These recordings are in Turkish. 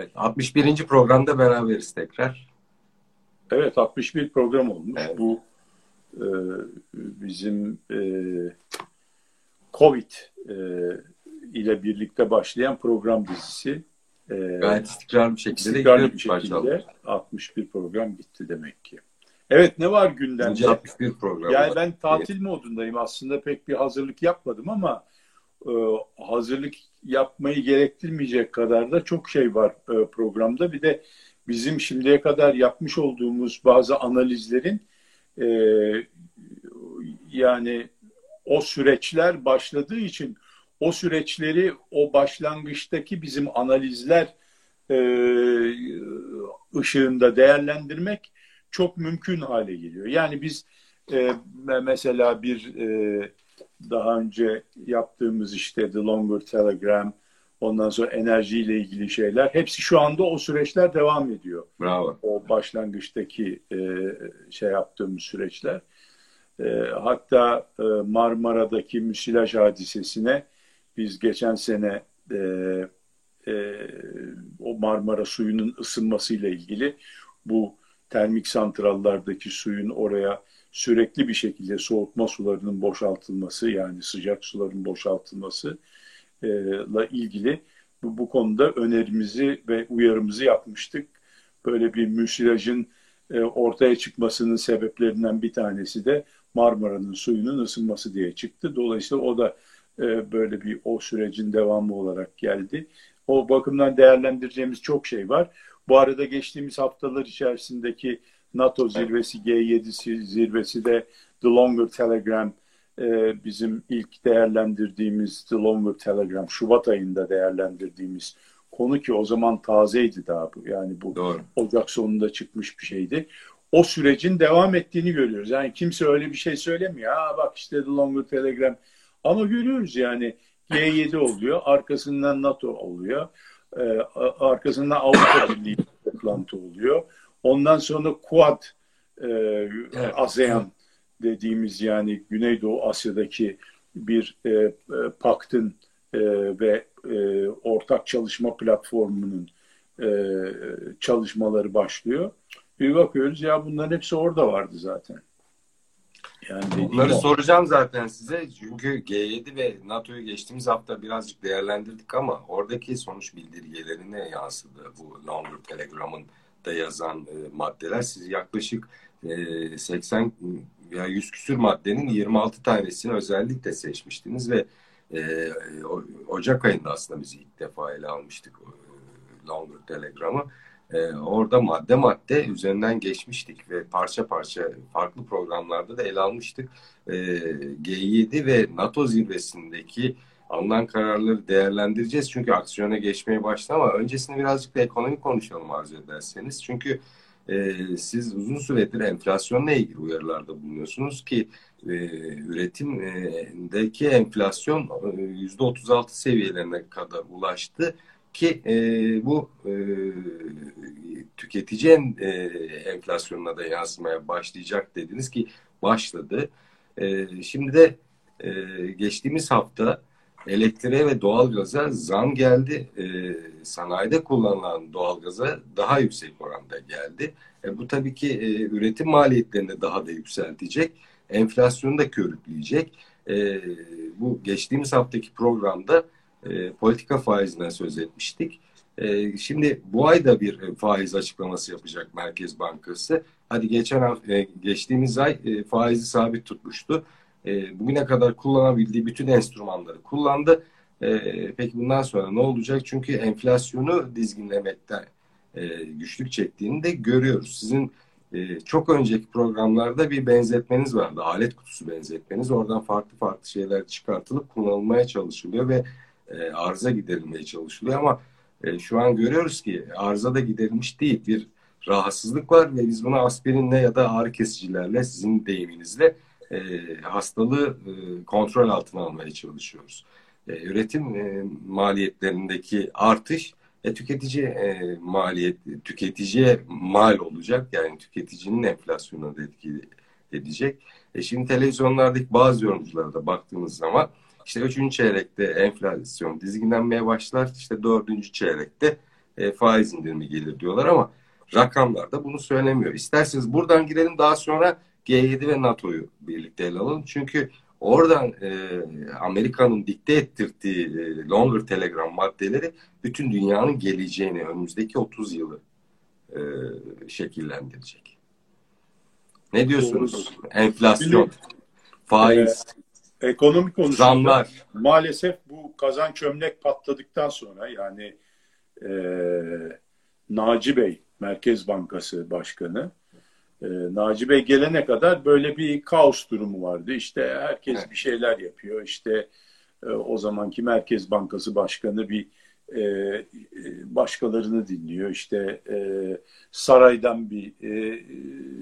Evet, 61. programda beraberiz tekrar. Evet, 61 program olmuş. Evet. Bu e, bizim e, Covid e, ile birlikte başlayan program dizisi. E, Gayet istikrarlı bir şekilde istikrarlı bir şekilde 61 program bitti demek ki. Evet ne var gündemde? 61 program. Yani ben tatil modundayım. Aslında pek bir hazırlık yapmadım ama e, hazırlık yapmayı gerektirmeyecek kadar da çok şey var e, programda. Bir de bizim şimdiye kadar yapmış olduğumuz bazı analizlerin e, yani o süreçler başladığı için o süreçleri o başlangıçtaki bizim analizler ışığında değerlendirmek çok mümkün hale geliyor. Yani biz mesela bir e, daha önce yaptığımız işte The Longer Telegram, ondan sonra enerjiyle ilgili şeyler. Hepsi şu anda o süreçler devam ediyor. Bravo. O başlangıçtaki e, şey yaptığımız süreçler. E, hatta e, Marmara'daki müsilaj hadisesine biz geçen sene e, e, o Marmara suyunun ısınmasıyla ilgili bu termik santrallardaki suyun oraya sürekli bir şekilde soğutma sularının boşaltılması yani sıcak suların boşaltılması ile ilgili bu, bu konuda önerimizi ve uyarımızı yapmıştık. Böyle bir müsilajın e, ortaya çıkmasının sebeplerinden bir tanesi de Marmara'nın suyunun ısınması diye çıktı. Dolayısıyla o da e, böyle bir o sürecin devamı olarak geldi. O bakımdan değerlendireceğimiz çok şey var. Bu arada geçtiğimiz haftalar içerisindeki NATO zirvesi, G7 zirvesi de The Longer Telegram e, bizim ilk değerlendirdiğimiz The Longer Telegram, Şubat ayında değerlendirdiğimiz konu ki o zaman tazeydi daha bu. Yani bu Doğru. Ocak sonunda çıkmış bir şeydi. O sürecin devam ettiğini görüyoruz. Yani kimse öyle bir şey söylemiyor. Ha bak işte The Longer Telegram. Ama görüyoruz yani G7 oluyor, arkasından NATO oluyor, e, arkasından Avrupa Birliği toplantı oluyor. Ondan sonra Quad, e, evet. ASEAN dediğimiz yani Güneydoğu Asya'daki bir e, e, paktın e, ve e, ortak çalışma platformunun e, çalışmaları başlıyor. Bir bakıyoruz ya bunların hepsi orada vardı zaten. Yani Bunları soracağım zaten size. Çünkü G7 ve NATO'yu geçtiğimiz hafta birazcık değerlendirdik ama oradaki sonuç bildirgelerine yansıdı bu Longer Telegram'ın da yazan e, maddeler. Siz yaklaşık e, 80 veya 100 küsür maddenin 26 tanesini özellikle seçmiştiniz ve e, Ocak ayında aslında biz ilk defa ele almıştık e, Longer Telegram'ı. E, orada madde madde üzerinden geçmiştik ve parça parça farklı programlarda da ele almıştık. E, G7 ve NATO zirvesindeki alınan kararları değerlendireceğiz. Çünkü aksiyona geçmeye başladı ama öncesinde birazcık da ekonomi konuşalım arzu ederseniz. Çünkü e, siz uzun süredir enflasyonla ilgili uyarılarda bulunuyorsunuz ki e, üretimdeki enflasyon e, yüzde 36 seviyelerine kadar ulaştı ki e, bu e, tüketici en, e, enflasyonuna da yansımaya başlayacak dediniz ki başladı. E, şimdi de e, geçtiğimiz hafta elektriğe ve doğalgaza zam geldi. E, sanayide kullanılan doğalgaza daha yüksek oranda geldi. E, bu tabii ki e, üretim maliyetlerini daha da yükseltecek. Enflasyonu da körükleyecek. E, bu geçtiğimiz haftaki programda e, politika faizinden söz etmiştik. E, şimdi bu ay da bir faiz açıklaması yapacak Merkez Bankası. Hadi geçen hafta, e, geçtiğimiz ay e, faizi sabit tutmuştu e, bugüne kadar kullanabildiği bütün enstrümanları kullandı. E, peki bundan sonra ne olacak? Çünkü enflasyonu dizginlemekte e, güçlük çektiğini de görüyoruz. Sizin e, çok önceki programlarda bir benzetmeniz vardı. Alet kutusu benzetmeniz. Oradan farklı farklı şeyler çıkartılıp kullanılmaya çalışılıyor ve e, arıza giderilmeye çalışılıyor ama e, şu an görüyoruz ki arıza da giderilmiş değil. Bir rahatsızlık var ve biz bunu aspirinle ya da ağrı kesicilerle sizin deyiminizle e, hastalığı e, kontrol altına almaya çalışıyoruz. E, üretim e, maliyetlerindeki artış e, tüketici e, maliyet tüketiciye mal olacak yani tüketicinin enflasyonuna da etki edecek. E, şimdi televizyonlardaki bazı yorumculara da baktığımız zaman işte üçüncü çeyrekte enflasyon dizginlenmeye başlar. işte dördüncü çeyrekte e, faiz indirimi gelir diyorlar ama rakamlar da bunu söylemiyor. İsterseniz buradan girelim daha sonra G7 ve NATO'yu birlikte ele alalım. Çünkü oradan e, Amerika'nın dikte ettirdiği e, longer telegram maddeleri bütün dünyanın geleceğini önümüzdeki 30 yılı e, şekillendirecek. Ne diyorsunuz? Enflasyon, faiz, e, ekonomi konusunda zamlar. maalesef bu kazan çömlek patladıktan sonra yani e, Naci Bey Merkez Bankası Başkanı e, Naci Bey gelene kadar böyle bir kaos durumu vardı. İşte herkes evet. bir şeyler yapıyor. İşte e, o zamanki Merkez Bankası Başkanı bir e, e, başkalarını dinliyor. İşte e, saraydan bir e,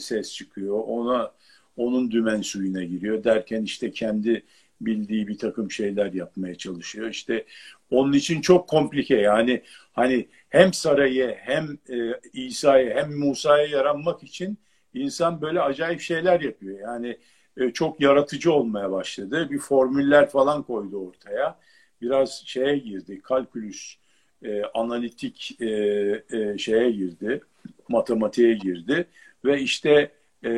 ses çıkıyor. Ona onun dümen suyuna giriyor derken işte kendi bildiği bir takım şeyler yapmaya çalışıyor. İşte onun için çok komplike yani hani hem sarayı hem e, İsa'ya hem Musa'ya yaranmak için insan böyle acayip şeyler yapıyor. Yani e, çok yaratıcı olmaya başladı. Bir formüller falan koydu ortaya. Biraz şeye girdi, kalkülüs, e, analitik e, e, şeye girdi, matematiğe girdi ve işte e,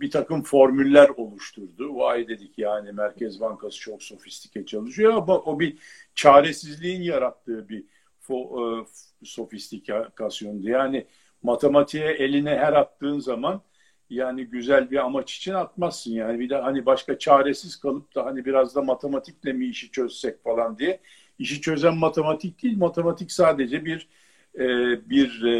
bir takım formüller oluşturdu. Vay dedik yani Merkez Bankası çok sofistike çalışıyor ama o bir çaresizliğin yarattığı bir fo, e, sofistikasyondu. Yani matematiğe eline her attığın zaman yani güzel bir amaç için atmazsın. Yani bir de hani başka çaresiz kalıp da hani biraz da matematikle mi işi çözsek falan diye. İşi çözen matematik değil matematik sadece bir e, bir e,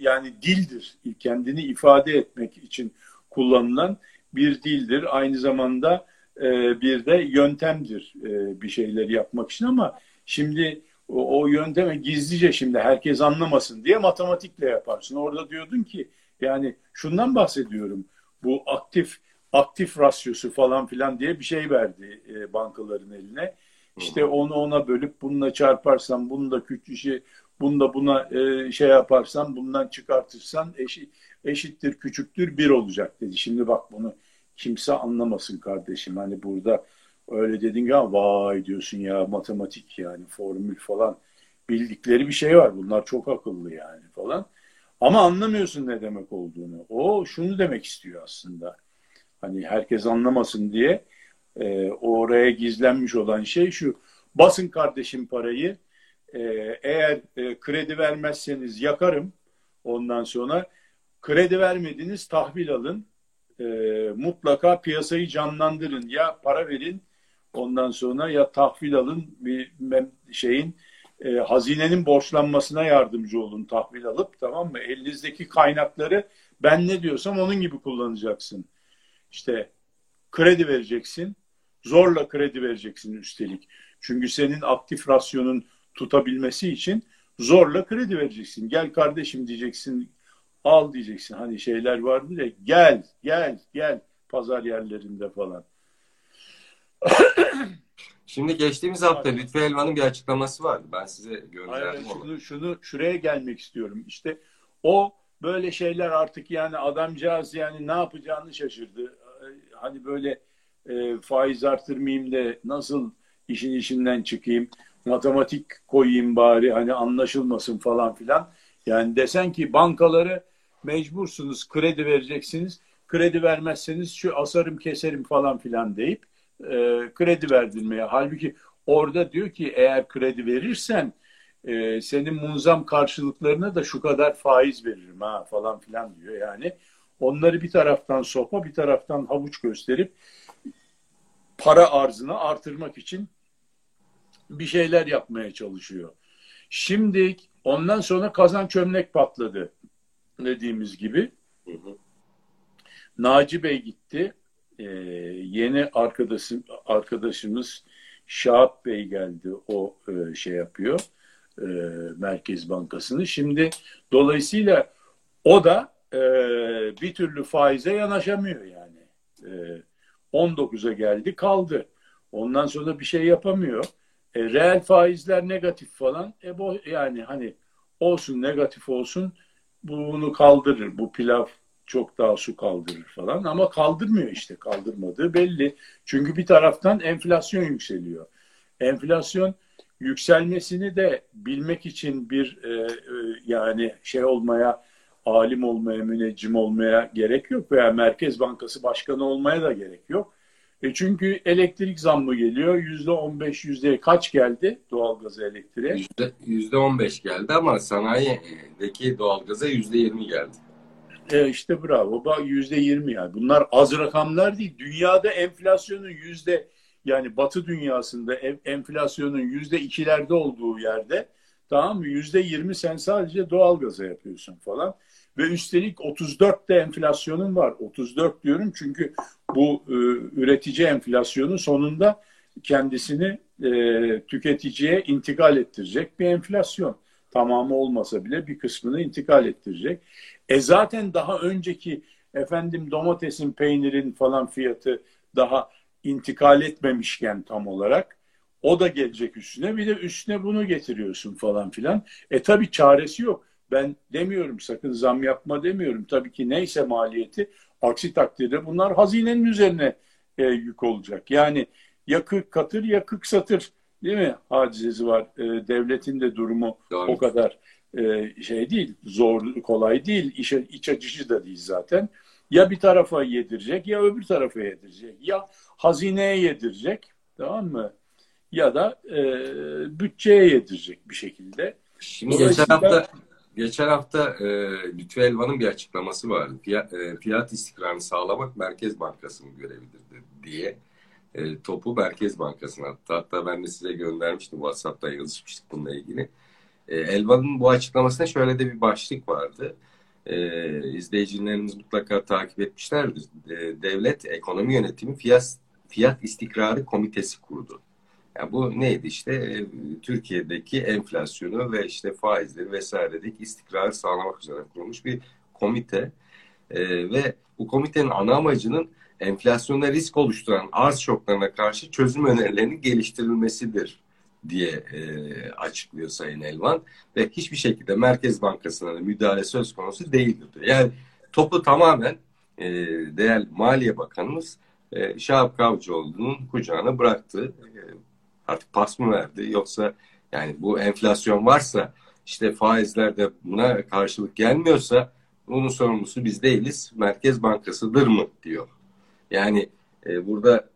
yani dildir. Kendini ifade etmek için kullanılan bir dildir. Aynı zamanda e, bir de yöntemdir e, bir şeyleri yapmak için. Ama şimdi o, o yönteme gizlice şimdi herkes anlamasın diye matematikle yaparsın. Orada diyordun ki yani şundan bahsediyorum. Bu aktif aktif rasyosu falan filan diye bir şey verdi e, bankaların eline. İşte onu ona bölüp bununla çarparsan, bunu da küçüğü, bunu da buna e, şey yaparsan, bundan çıkartırsan eşit, eşittir, küçüktür, bir olacak dedi. Şimdi bak bunu kimse anlamasın kardeşim. Hani burada öyle dedin ya vay diyorsun ya matematik yani formül falan bildikleri bir şey var. Bunlar çok akıllı yani falan. Ama anlamıyorsun ne demek olduğunu. O şunu demek istiyor aslında. Hani herkes anlamasın diye e, oraya gizlenmiş olan şey şu. Basın kardeşim parayı. E, eğer e, kredi vermezseniz yakarım. Ondan sonra kredi vermediniz tahvil alın. E, mutlaka piyasayı canlandırın. Ya para verin Ondan sonra ya tahvil alın bir şeyin e, hazinenin borçlanmasına yardımcı olun tahvil alıp tamam mı? Elinizdeki kaynakları ben ne diyorsam onun gibi kullanacaksın. İşte kredi vereceksin. Zorla kredi vereceksin üstelik. Çünkü senin aktif rasyonun tutabilmesi için zorla kredi vereceksin. Gel kardeşim diyeceksin. Al diyeceksin. Hani şeyler vardı ya gel gel gel pazar yerlerinde falan. Şimdi geçtiğimiz hafta Lütfü Elvan'ın bir açıklaması vardı. Ben size gönderdim Hayır, şunu, şunu şuraya gelmek istiyorum. İşte o böyle şeyler artık yani adamcağız yani ne yapacağını şaşırdı. Hani böyle e, faiz artırmayayım da nasıl işin içinden çıkayım, matematik koyayım bari hani anlaşılmasın falan filan. Yani desen ki bankaları mecbursunuz kredi vereceksiniz. Kredi vermezseniz şu asarım keserim falan filan deyip e, kredi verdirmeye. Halbuki orada diyor ki eğer kredi verirsen e, senin munzam karşılıklarına da şu kadar faiz veririm ha falan filan diyor yani. Onları bir taraftan sopa bir taraftan havuç gösterip para arzını artırmak için bir şeyler yapmaya çalışıyor. Şimdi ondan sonra kazan çömlek patladı dediğimiz gibi. Hı hı. Naci Bey gitti e, yeni arkadaşım arkadaşımız Şahap Bey geldi. O e, şey yapıyor. E, Merkez Bankası'nı. Şimdi dolayısıyla o da e, bir türlü faize yanaşamıyor yani. E, 19'a geldi kaldı. Ondan sonra bir şey yapamıyor. E, reel faizler negatif falan. E bu yani hani olsun negatif olsun bunu kaldırır. Bu pilav çok daha su kaldırır falan ama kaldırmıyor işte kaldırmadığı belli. Çünkü bir taraftan enflasyon yükseliyor. Enflasyon yükselmesini de bilmek için bir e, e, yani şey olmaya alim olmaya, müneccim olmaya gerek yok veya Merkez Bankası Başkanı olmaya da gerek yok. E çünkü elektrik zammı geliyor. Yüzde on beş, yüzde kaç geldi doğalgazı elektriğe? Yüzde on beş geldi ama sanayideki doğalgaza yüzde yirmi geldi. E işte bravo. Bak yüzde yirmi yani. Bunlar az rakamlar değil. Dünyada enflasyonun yüzde yani Batı dünyasında enflasyonun yüzde ikilerde olduğu yerde tamam mı? Yüzde yirmi sen sadece doğalgaza yapıyorsun falan. Ve üstelik 34 de enflasyonun var. 34 diyorum çünkü bu e, üretici enflasyonu sonunda kendisini e, tüketiciye intikal ettirecek bir enflasyon. Tamamı olmasa bile bir kısmını intikal ettirecek. E zaten daha önceki efendim domatesin, peynirin falan fiyatı daha intikal etmemişken tam olarak o da gelecek üstüne bir de üstüne bunu getiriyorsun falan filan. E tabi çaresi yok. Ben demiyorum sakın zam yapma demiyorum. Tabii ki neyse maliyeti aksi takdirde bunlar hazinenin üzerine e, yük olacak. Yani ya kırk katır ya kırk satır değil mi hadisesi var. E, devletin de durumu Doğru. o kadar e, şey değil, zor, kolay değil, iç, iç açıcı da değil zaten. Ya bir tarafa yedirecek ya öbür tarafa yedirecek. Ya hazineye yedirecek tamam mı? Ya da e, bütçeye yedirecek bir şekilde. Şimdi geçen hafta geçen hafta e, Lütfü Elvan'ın bir açıklaması vardı. Fiyat, e, fiyat istikrarını sağlamak Merkez Bankası'nın görevidir diye. E, topu Merkez Bankası'na attı. Hatta ben de size göndermiştim. WhatsApp'ta yazışmıştık bununla ilgili. E, Elvan'ın bu açıklamasında şöyle de bir başlık vardı. E, izleyicilerimiz mutlaka takip etmişlerdir. E, devlet Ekonomi Yönetimi Fiyat, Fiyat İstikrarı Komitesi kurdu. Yani bu neydi işte e, Türkiye'deki enflasyonu ve işte faizleri vesairedeki istikrarı sağlamak üzere kurulmuş bir komite e, ve bu komitenin ana amacının enflasyonda risk oluşturan arz şoklarına karşı çözüm önerilerinin geliştirilmesidir diye e, açıklıyor Sayın Elvan ve hiçbir şekilde Merkez Bankası'na da müdahale söz konusu değildir diyor. Yani topu tamamen e, değerli Maliye Bakanımız e, Şahap Kavcıoğlu'nun kucağına bıraktı. E, artık pas mı verdi yoksa yani bu enflasyon varsa işte faizler de buna karşılık gelmiyorsa bunun sorumlusu biz değiliz. Merkez Bankası'dır mı diyor. Yani e, burada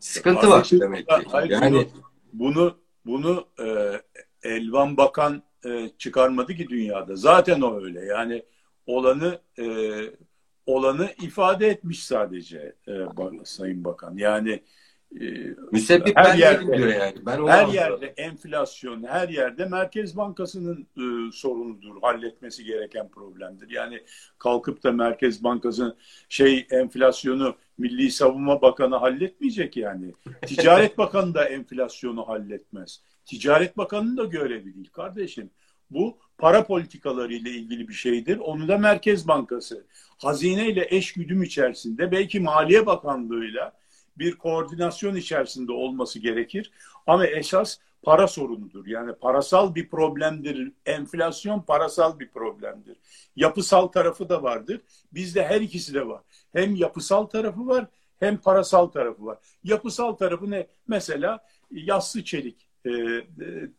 sıkıntı var demek ki. Yani bunu bunu e, Elvan Bakan e, çıkarmadı ki dünyada. Zaten o öyle. Yani olanı e, olanı ifade etmiş sadece e, Sayın Bakan. Yani Müsebbip her yerde, diyor yani. Ben her yerde enflasyon, her yerde Merkez Bankası'nın e, sorunudur, halletmesi gereken problemdir. Yani kalkıp da Merkez Bankası şey enflasyonu Milli Savunma Bakanı halletmeyecek yani. Ticaret Bakanı da enflasyonu halletmez. Ticaret Bakanı'nın da görevi değil kardeşim. Bu para politikaları ile ilgili bir şeydir. Onu da Merkez Bankası hazine ile eş güdüm içerisinde belki Maliye Bakanlığı'yla bir koordinasyon içerisinde olması gerekir. Ama esas para sorunudur. Yani parasal bir problemdir. Enflasyon parasal bir problemdir. Yapısal tarafı da vardır. Bizde her ikisi de var. Hem yapısal tarafı var hem parasal tarafı var. Yapısal tarafı ne? Mesela yassı çelik e,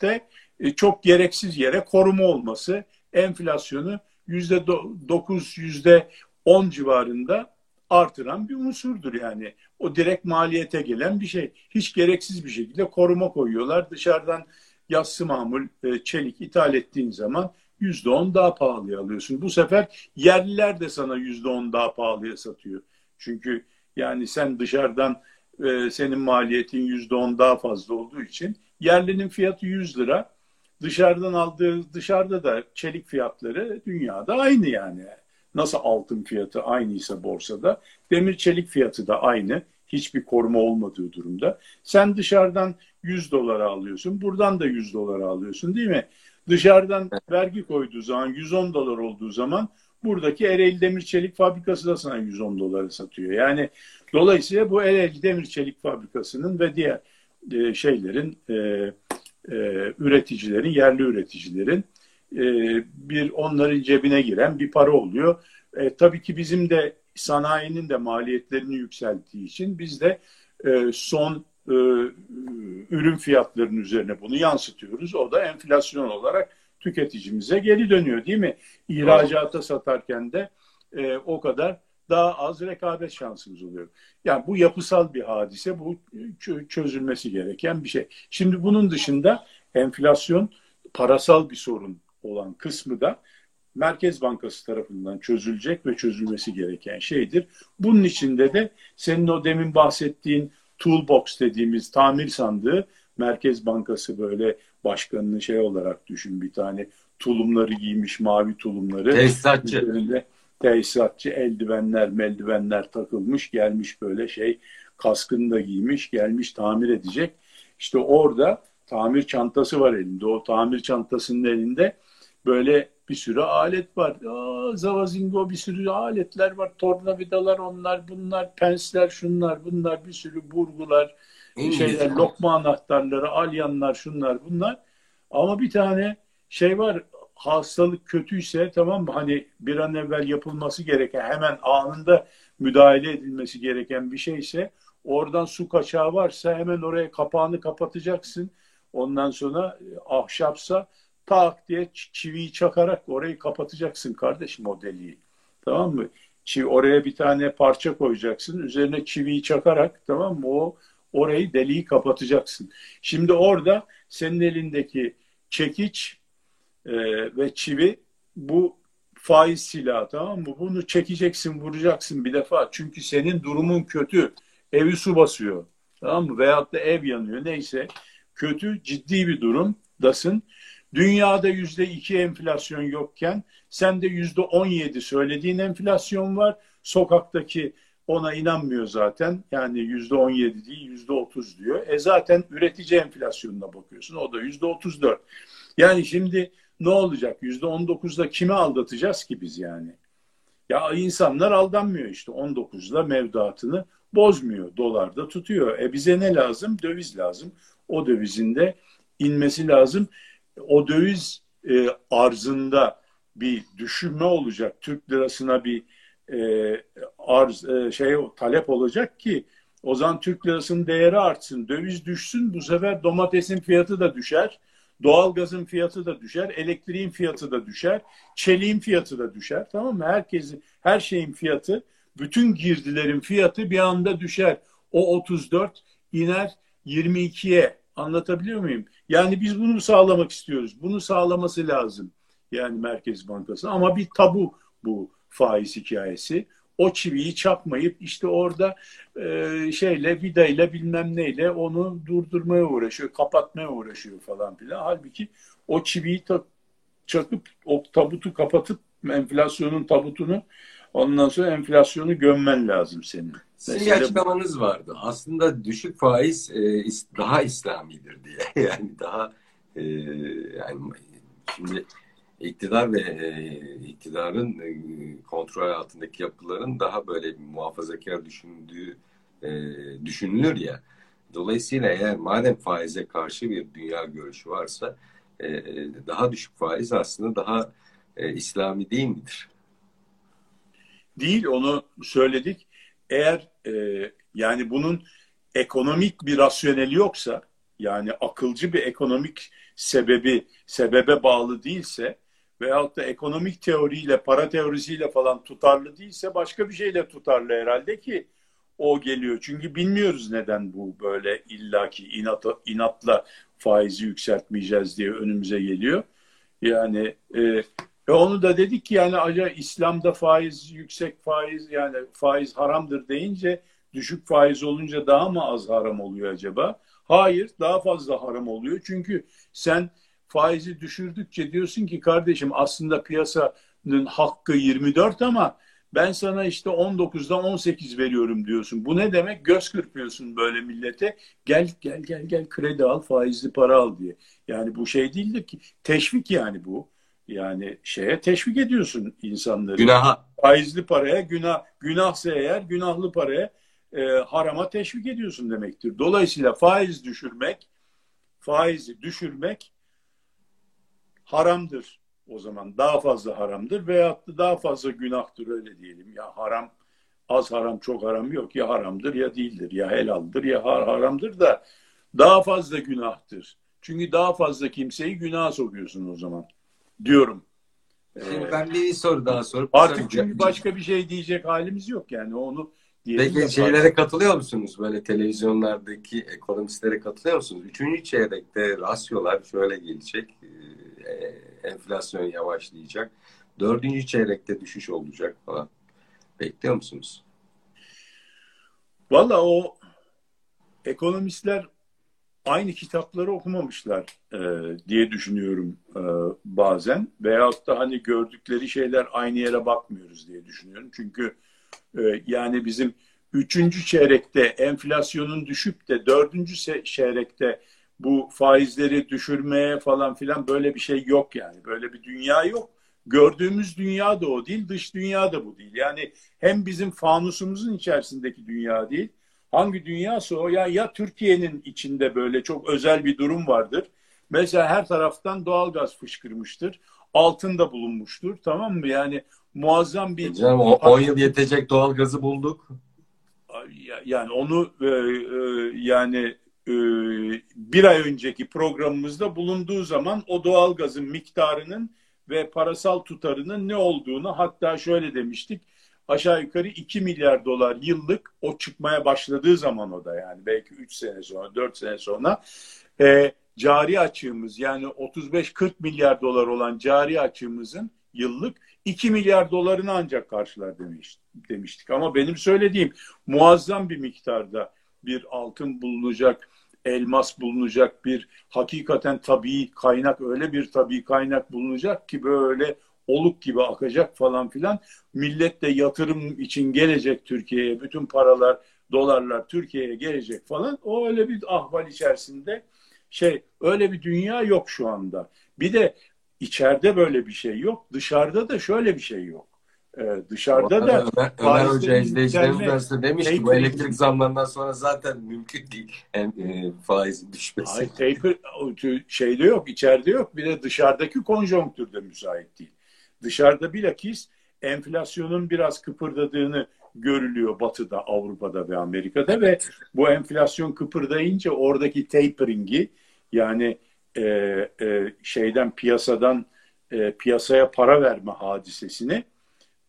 de e, çok gereksiz yere koruma olması enflasyonu yüzde dokuz, yüzde on civarında artıran bir unsurdur yani. O direkt maliyete gelen bir şey. Hiç gereksiz bir şekilde koruma koyuyorlar. Dışarıdan yassı mamul e, çelik ithal ettiğin zaman yüzde on daha pahalıya alıyorsun. Bu sefer yerliler de sana yüzde on daha pahalıya satıyor. Çünkü yani sen dışarıdan e, senin maliyetin yüzde on daha fazla olduğu için yerlinin fiyatı 100 lira. Dışarıdan aldığı dışarıda da çelik fiyatları dünyada aynı yani. Nasıl altın fiyatı aynıysa borsada, demir çelik fiyatı da aynı. Hiçbir koruma olmadığı durumda. Sen dışarıdan 100 dolara alıyorsun, buradan da 100 dolara alıyorsun değil mi? Dışarıdan vergi koyduğu zaman 110 dolar olduğu zaman buradaki Ereğli Demir Çelik Fabrikası da sana 110 dolara satıyor. Yani dolayısıyla bu Ereğli Demir Çelik Fabrikası'nın ve diğer e, şeylerin e, e, üreticilerin, yerli üreticilerin e, bir onların cebine giren bir para oluyor. E, tabii ki bizim de sanayinin de maliyetlerini yükselttiği için biz de e, son e, ürün fiyatlarının üzerine bunu yansıtıyoruz. O da enflasyon olarak tüketicimize geri dönüyor değil mi? İhracata satarken de e, o kadar daha az rekabet şansımız oluyor. Yani bu yapısal bir hadise, bu çözülmesi gereken bir şey. Şimdi bunun dışında enflasyon parasal bir sorun olan kısmı da Merkez Bankası tarafından çözülecek ve çözülmesi gereken şeydir. Bunun içinde de senin o demin bahsettiğin toolbox dediğimiz tamir sandığı Merkez Bankası böyle başkanını şey olarak düşün bir tane tulumları giymiş mavi tulumları. Tesisatçı. Üzerinde tesisatçı eldivenler meldivenler takılmış gelmiş böyle şey kaskını da giymiş gelmiş tamir edecek. İşte orada tamir çantası var elinde. O tamir çantasının elinde böyle bir sürü alet var. Aa, zavazingo bir sürü aletler var. Tornavidalar onlar bunlar, pensler şunlar bunlar bir sürü burgular, İngiliz şeyler, lokma anahtarları, alyanlar şunlar bunlar. Ama bir tane şey var hastalık kötüyse tamam mı hani bir an evvel yapılması gereken hemen anında müdahale edilmesi gereken bir şeyse oradan su kaçağı varsa hemen oraya kapağını kapatacaksın. Ondan sonra e, ahşapsa tak diye çiviyi çakarak orayı kapatacaksın kardeşim o deliği. Tamam mı? Çivi, oraya bir tane parça koyacaksın. Üzerine çiviyi çakarak tamam mı? O orayı deliği kapatacaksın. Şimdi orada senin elindeki çekiç e, ve çivi bu faiz silahı tamam mı? Bunu çekeceksin, vuracaksın bir defa. Çünkü senin durumun kötü. Evi su basıyor. Tamam mı? Veyahut da ev yanıyor. Neyse. Kötü, ciddi bir durumdasın. Dünyada yüzde iki enflasyon yokken sende yüzde on yedi söylediğin enflasyon var. Sokaktaki ona inanmıyor zaten. Yani yüzde on yedi değil yüzde otuz diyor. E zaten üretici enflasyonuna bakıyorsun. O da yüzde otuz dört. Yani şimdi ne olacak? Yüzde on dokuzda kimi aldatacağız ki biz yani? Ya insanlar aldanmıyor işte. On dokuzda mevduatını bozmuyor. Dolarda tutuyor. E bize ne lazım? Döviz lazım. O dövizin de inmesi lazım o döviz e, arzında bir düşürme olacak. Türk lirasına bir e, arz e, şey talep olacak ki o zaman Türk lirasının değeri artsın. Döviz düşsün bu sefer domatesin fiyatı da düşer. Doğalgazın fiyatı da düşer, elektriğin fiyatı da düşer, çeliğin fiyatı da düşer. Tamam mı? Herkesin, her şeyin fiyatı, bütün girdilerin fiyatı bir anda düşer. O 34 iner 22'ye. Anlatabiliyor muyum? Yani biz bunu sağlamak istiyoruz. Bunu sağlaması lazım. Yani Merkez Bankası. Ama bir tabu bu faiz hikayesi. O çiviyi çakmayıp işte orada e, şeyle vidayla bilmem neyle onu durdurmaya uğraşıyor, kapatmaya uğraşıyor falan filan. Halbuki o çiviyi ta, çakıp o tabutu kapatıp enflasyonun tabutunu ondan sonra enflasyonu gömmen lazım senin. Sizin bir açıklamanız vardı. Aslında düşük faiz e, daha İslamidir diye. Yani daha e, yani şimdi iktidar ve e, iktidarın e, kontrol altındaki yapıların daha böyle muhafazakar düşündüğü e, düşünülür ya. Dolayısıyla eğer madem faize karşı bir dünya görüşü varsa e, daha düşük faiz aslında daha e, İslami değil midir? Değil onu söyledik eğer e, yani bunun ekonomik bir rasyoneli yoksa yani akılcı bir ekonomik sebebi sebebe bağlı değilse veyahut da ekonomik teoriyle para teorisiyle falan tutarlı değilse başka bir şeyle tutarlı herhalde ki o geliyor. Çünkü bilmiyoruz neden bu böyle illaki inat, inatla faizi yükseltmeyeceğiz diye önümüze geliyor. Yani e, ve onu da dedik ki yani acaba İslam'da faiz yüksek faiz yani faiz haramdır deyince düşük faiz olunca daha mı az haram oluyor acaba? Hayır daha fazla haram oluyor. Çünkü sen faizi düşürdükçe diyorsun ki kardeşim aslında piyasanın hakkı 24 ama ben sana işte 19'dan 18 veriyorum diyorsun. Bu ne demek? Göz kırpıyorsun böyle millete. Gel gel gel gel kredi al faizli para al diye. Yani bu şey değildir ki teşvik yani bu. Yani şeye teşvik ediyorsun insanları. Günaha. Faizli paraya, günah, günahsa eğer günahlı paraya e, harama teşvik ediyorsun demektir. Dolayısıyla faiz düşürmek, faizi düşürmek haramdır o zaman. Daha fazla haramdır veyahut da daha fazla günahtır öyle diyelim. Ya haram az haram çok haram yok. Ya haramdır ya değildir. Ya helaldir ya har haramdır da daha fazla günahtır. Çünkü daha fazla kimseyi günaha sokuyorsun o zaman diyorum. Şimdi ee, ben bir soru daha sorup artık çünkü başka bir şey diyecek halimiz yok yani onu Peki şeylere katılıyor musunuz? Böyle televizyonlardaki ekonomistlere katılıyor musunuz? Üçüncü çeyrekte rasyolar şöyle gelecek. E, enflasyon yavaşlayacak. Dördüncü çeyrekte düşüş olacak falan. Bekliyor musunuz? Valla o ekonomistler aynı kitapları okumamışlar e, diye düşünüyorum e, bazen. Veyahut da hani gördükleri şeyler aynı yere bakmıyoruz diye düşünüyorum. Çünkü e, yani bizim üçüncü çeyrekte enflasyonun düşüp de dördüncü çeyrekte bu faizleri düşürmeye falan filan böyle bir şey yok yani. Böyle bir dünya yok. Gördüğümüz dünya da o değil, dış dünya da bu değil. Yani hem bizim fanusumuzun içerisindeki dünya değil, hangi dünyası o ya ya Türkiye'nin içinde böyle çok özel bir durum vardır. Mesela her taraftan doğalgaz fışkırmıştır. Altın da bulunmuştur. Tamam mı? Yani muazzam bir... E canım, 10 yıl yetecek doğalgazı bulduk. Yani onu e, e, yani e, bir ay önceki programımızda bulunduğu zaman o doğalgazın miktarının ve parasal tutarının ne olduğunu hatta şöyle demiştik aşağı yukarı 2 milyar dolar yıllık o çıkmaya başladığı zaman o da yani belki 3 sene sonra 4 sene sonra e, cari açığımız yani 35-40 milyar dolar olan cari açığımızın yıllık 2 milyar dolarını ancak karşılar demiş, demiştik. Ama benim söylediğim muazzam bir miktarda bir altın bulunacak, elmas bulunacak, bir hakikaten tabii kaynak öyle bir tabii kaynak bulunacak ki böyle oluk gibi akacak falan filan. Millet de yatırım için gelecek Türkiye'ye. Bütün paralar, dolarlar Türkiye'ye gelecek falan. O öyle bir ahval içerisinde şey öyle bir dünya yok şu anda. Bir de içeride böyle bir şey yok. Dışarıda da şöyle bir şey yok. Ee, dışarıda da Ömer, Ömer Hoca izleyicilerimiz demiş ki bu elektrik zamlarından sonra zaten mümkün değil en, e, faizin düşmesi. Hayır, taper şeyde yok, içeride yok. Bir de dışarıdaki konjonktürde müsait değil. Dışarıda bilakis enflasyonun biraz kıpırdadığını görülüyor Batı'da, Avrupa'da ve Amerika'da ve bu enflasyon kıpırdayınca oradaki tapering'i yani e, e, şeyden piyasadan e, piyasaya para verme hadisesini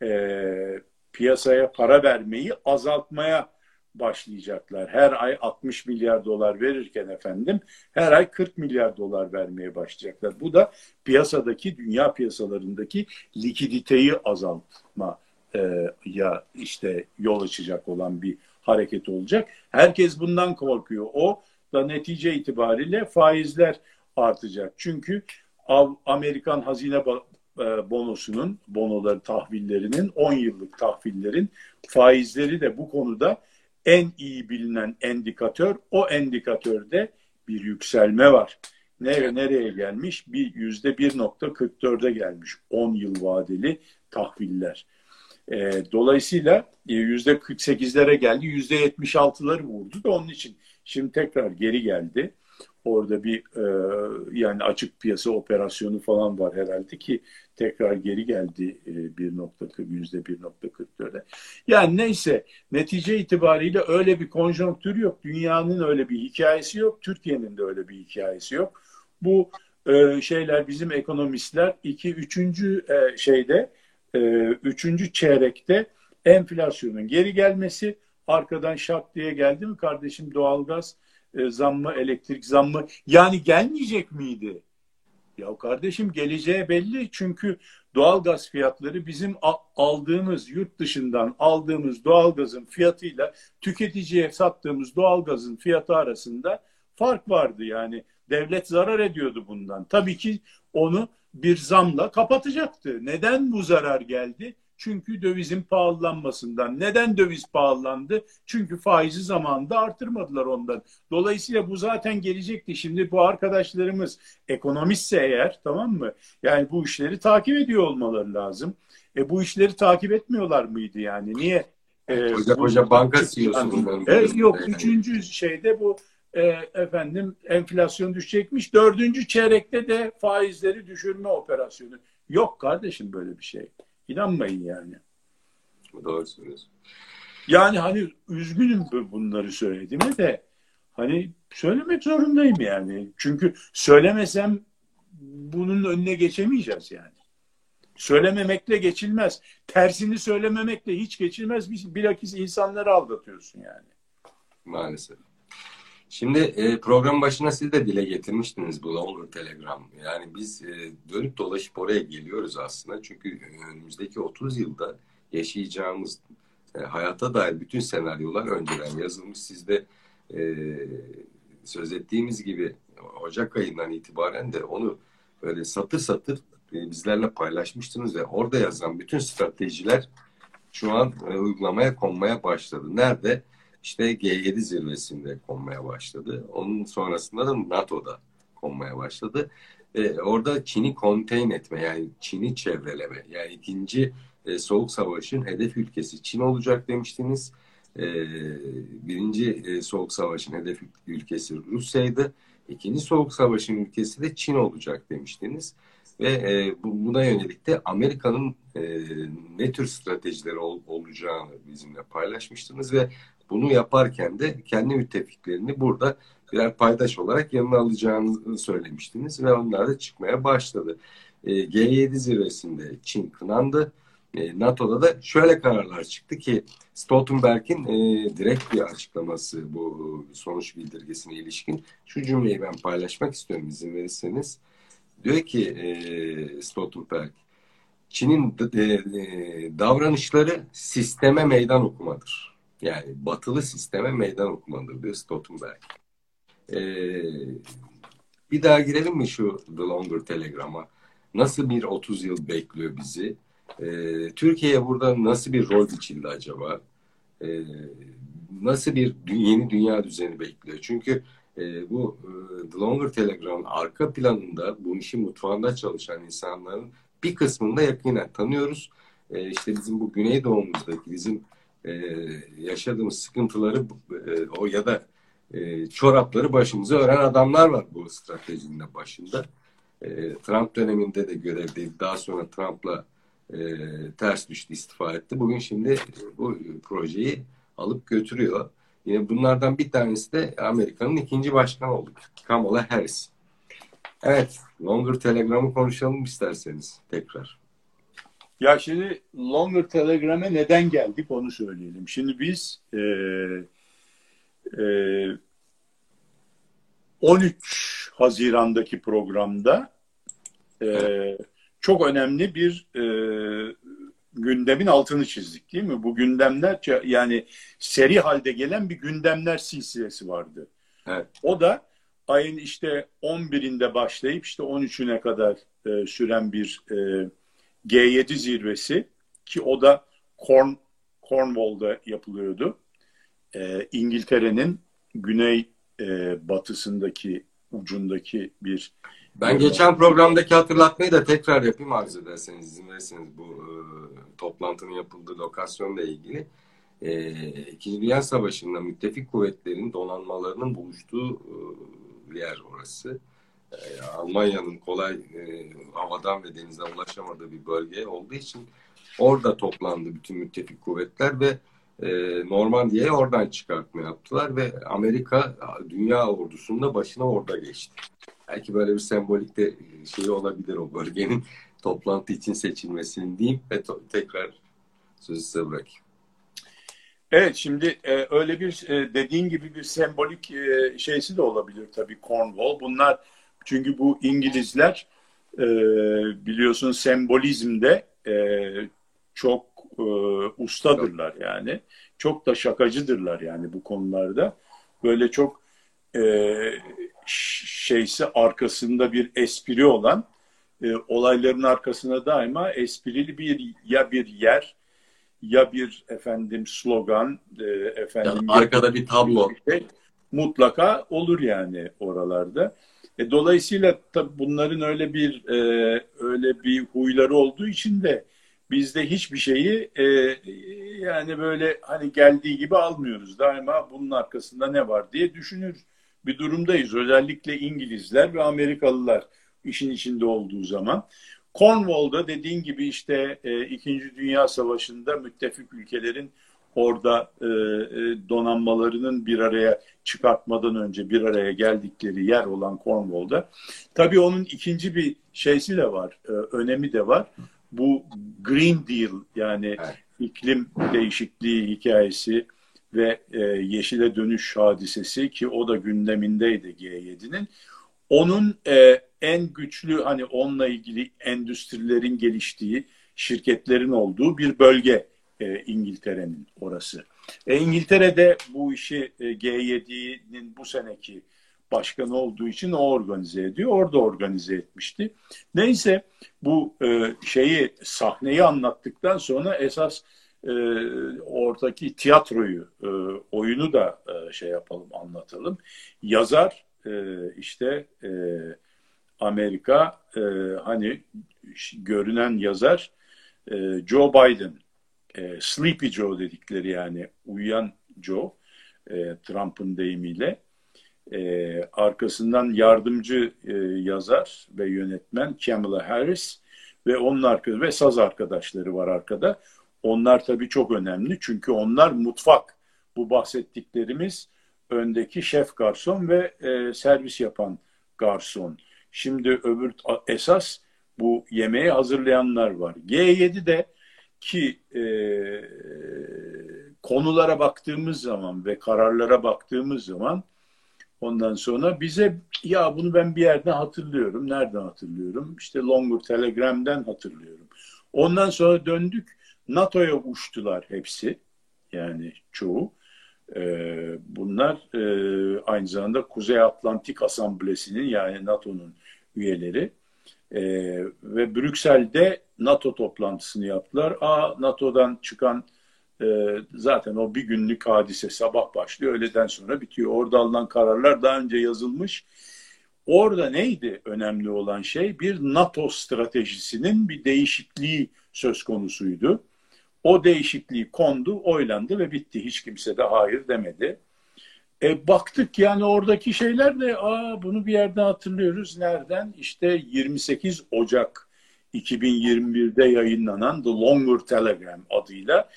e, piyasaya para vermeyi azaltmaya başlayacaklar. Her ay 60 milyar dolar verirken efendim her ay 40 milyar dolar vermeye başlayacaklar. Bu da piyasadaki dünya piyasalarındaki likiditeyi azaltma e, ya işte yol açacak olan bir hareket olacak. Herkes bundan korkuyor. O da netice itibariyle faizler artacak. Çünkü Amerikan hazine e, bonosunun, bonoları tahvillerinin 10 yıllık tahvillerin faizleri de bu konuda en iyi bilinen endikatör. O endikatörde bir yükselme var. Nereye, nereye gelmiş? Bir yüzde 1.44'e gelmiş 10 yıl vadeli tahviller. E, dolayısıyla yüzde 48'lere geldi, yüzde 76'ları vurdu da onun için şimdi tekrar geri geldi. Orada bir e, yani açık piyasa operasyonu falan var herhalde ki tekrar geri geldi e, 1.40 yüzde 1.44'e. Yani neyse netice itibariyle öyle bir konjonktür yok. Dünyanın öyle bir hikayesi yok. Türkiye'nin de öyle bir hikayesi yok. Bu e, şeyler bizim ekonomistler iki üçüncü e, şeyde e, üçüncü çeyrekte enflasyonun geri gelmesi arkadan şak diye geldi mi kardeşim doğalgaz e, zammı, elektrik zammı yani gelmeyecek miydi? Ya kardeşim geleceği belli çünkü doğalgaz fiyatları bizim aldığımız yurt dışından aldığımız doğalgazın fiyatıyla tüketiciye sattığımız doğalgazın fiyatı arasında fark vardı yani devlet zarar ediyordu bundan. Tabii ki onu bir zamla kapatacaktı. Neden bu zarar geldi? Çünkü dövizin pahalanmasından. Neden döviz pahalandı? Çünkü faizi zamanında artırmadılar ondan. Dolayısıyla bu zaten gelecekti. Şimdi bu arkadaşlarımız ekonomistse eğer tamam mı? Yani bu işleri takip ediyor olmaları lazım. E bu işleri takip etmiyorlar mıydı yani? Niye? E, hoca, hoca banka CEO'su. E, yok yani. üçüncü şeyde bu e, efendim enflasyon düşecekmiş. Dördüncü çeyrekte de faizleri düşürme operasyonu. Yok kardeşim böyle bir şey. İnanmayın yani. Doğru söylüyorsun. Yani hani üzgünüm bunları söylediğime de hani söylemek zorundayım yani. Çünkü söylemesem bunun önüne geçemeyeceğiz yani. Söylememekle geçilmez. Tersini söylememekle hiç geçilmez. Bilakis insanları aldatıyorsun yani. Maalesef. Şimdi e, program başına siz de dile getirmiştiniz bu Longer Telegram. Yani biz e, dönüp dolaşıp oraya geliyoruz aslında. Çünkü önümüzdeki 30 yılda yaşayacağımız e, hayata dair bütün senaryolar önceden yazılmış. Siz de e, söz ettiğimiz gibi Ocak ayından itibaren de onu böyle satır satır e, bizlerle paylaşmıştınız ve orada yazan bütün stratejiler şu an e, uygulamaya konmaya başladı. Nerede? İşte G7 zirvesinde konmaya başladı. Onun sonrasında da NATO'da konmaya başladı. E, orada Çin'i konteyn etme yani Çin'i çevreleme yani ikinci e, soğuk savaşın hedef ülkesi Çin olacak demiştiniz. E, birinci e, soğuk savaşın hedef ülkesi Rusya'ydı. İkinci soğuk savaşın ülkesi de Çin olacak demiştiniz. Ve e, bu, buna yönelik de Amerika'nın e, ne tür stratejileri ol, olacağını bizimle paylaşmıştınız ve bunu yaparken de kendi müttefiklerini burada birer paydaş olarak yanına alacağını söylemiştiniz ve onlar da çıkmaya başladı. E, G7 zirvesinde Çin kınandı. E, NATO'da da şöyle kararlar çıktı ki Stoltenberg'in e, direkt bir açıklaması bu sonuç bildirgesine ilişkin. Şu cümleyi ben paylaşmak istiyorum izin verirseniz. Diyor ki e, Stoltenberg, Çin'in e, e, davranışları sisteme meydan okumadır. Yani batılı sisteme meydan okumadır diyor Stoltenberg. E, bir daha girelim mi şu The Longer Telegram'a? Nasıl bir 30 yıl bekliyor bizi? E, Türkiye burada nasıl bir rol biçildi acaba? E, nasıl bir yeni dünya düzeni bekliyor? Çünkü e, bu e, The Longer Telegram'ın arka planında bu işin mutfağında çalışan insanların bir kısmını da yakinen tanıyoruz. E, işte bizim bu Güneydoğumuzdaki bizim e, yaşadığımız sıkıntıları e, o ya da e, çorapları başımıza öğren adamlar var bu stratejinin başında. E, Trump döneminde de görevdeydi. Daha sonra Trump'la e, ters düştü, istifa etti. Bugün şimdi bu projeyi alıp götürüyor. Yine bunlardan bir tanesi de Amerika'nın ikinci başkanı oldu. Kamala Harris. Evet, Longer Telegram'ı konuşalım isterseniz tekrar. Ya şimdi Longer Telegram'a neden geldik onu söyleyelim. Şimdi biz e, e, 13 Haziran'daki programda e, çok önemli bir e, gündemin altını çizdik değil mi? Bu gündemler yani seri halde gelen bir gündemler silsilesi vardı. Evet. O da ayın işte 11'inde başlayıp işte 13'üne kadar e, süren bir e, G7 zirvesi ki o da Corn, Cornwall'da yapılıyordu. E, İngiltere'nin güney e, batısındaki ucundaki bir ben geçen programdaki hatırlatmayı da tekrar yapayım arz ederseniz izin verirseniz bu e, toplantının yapıldığı lokasyonla ilgili. E, İkinci Dünya Savaşı'nda müttefik kuvvetlerin donanmalarının buluştuğu e, yer orası. E, Almanya'nın kolay e, havadan ve denizden ulaşamadığı bir bölge olduğu için orada toplandı bütün müttefik kuvvetler ve e, Normandiya oradan çıkartma yaptılar ve Amerika dünya ordusunda başına orada geçti. Belki böyle bir sembolik de şey olabilir o bölgenin toplantı için seçilmesinin diyeyim ve tekrar sözü size bırakayım. Evet şimdi e, öyle bir e, dediğin gibi bir sembolik e, şeysi de olabilir tabii Cornwall. Bunlar çünkü bu İngilizler e, biliyorsun sembolizmde e, çok e, ustadırlar yani. Çok da şakacıdırlar yani bu konularda. Böyle çok e, şeysi arkasında bir espri olan e, olayların arkasına daima esprili bir ya bir yer ya bir efendim slogan e, efendim yani arkada bir tablo bir şey, mutlaka olur yani oralarda. E, dolayısıyla tabii bunların öyle bir e, öyle bir huyları olduğu için de bizde hiçbir şeyi e, yani böyle hani geldiği gibi almıyoruz. Daima bunun arkasında ne var diye düşünür bir durumdayız. Özellikle İngilizler ve Amerikalılar işin içinde olduğu zaman. Cornwall'da dediğin gibi işte e, İkinci Dünya Savaşı'nda müttefik ülkelerin orada e, donanmalarının bir araya çıkartmadan önce bir araya geldikleri yer olan Cornwall'da. Tabii onun ikinci bir şeysi de var, e, önemi de var. Bu Green Deal yani iklim değişikliği hikayesi ve e, yeşile dönüş hadisesi ki o da gündemindeydi G7'nin. Onun e, en güçlü hani onunla ilgili endüstrilerin geliştiği, şirketlerin olduğu bir bölge e, İngiltere'nin orası. E, İngiltere'de bu işi e, G7'nin bu seneki başkanı olduğu için o organize ediyor. Orada organize etmişti. Neyse bu e, şeyi sahneyi anlattıktan sonra esas e, oradaki tiyatroyu, e, oyunu da e, şey yapalım, anlatalım. Yazar e, işte e, Amerika e, hani görünen yazar e, Joe Biden e, Sleepy Joe dedikleri yani uyuyan Joe e, Trump'ın deyimiyle e, arkasından yardımcı e, yazar ve yönetmen Kamala Harris ve onun arkadaşı ve saz arkadaşları var arkada. Onlar tabii çok önemli çünkü onlar mutfak. Bu bahsettiklerimiz öndeki şef garson ve e, servis yapan garson. Şimdi öbür esas bu yemeği hazırlayanlar var. G7'de ki e, konulara baktığımız zaman ve kararlara baktığımız zaman ondan sonra bize ya bunu ben bir yerden hatırlıyorum. Nereden hatırlıyorum? İşte Longer Telegram'den hatırlıyorum. Ondan sonra döndük NATO'ya uçtular hepsi. Yani çoğu. Ee, bunlar e, aynı zamanda Kuzey Atlantik Asamblesi'nin yani NATO'nun üyeleri. E, ve Brüksel'de NATO toplantısını yaptılar. Aa NATO'dan çıkan e, zaten o bir günlük hadise sabah başlıyor. Öğleden sonra bitiyor. Orada alınan kararlar daha önce yazılmış. Orada neydi önemli olan şey? Bir NATO stratejisinin bir değişikliği söz konusuydu. O değişikliği kondu, oylandı ve bitti. Hiç kimse de hayır demedi. E, baktık yani oradaki şeyler de aa bunu bir yerden hatırlıyoruz. Nereden? İşte 28 Ocak 2021'de yayınlanan The Longer Telegram adıyla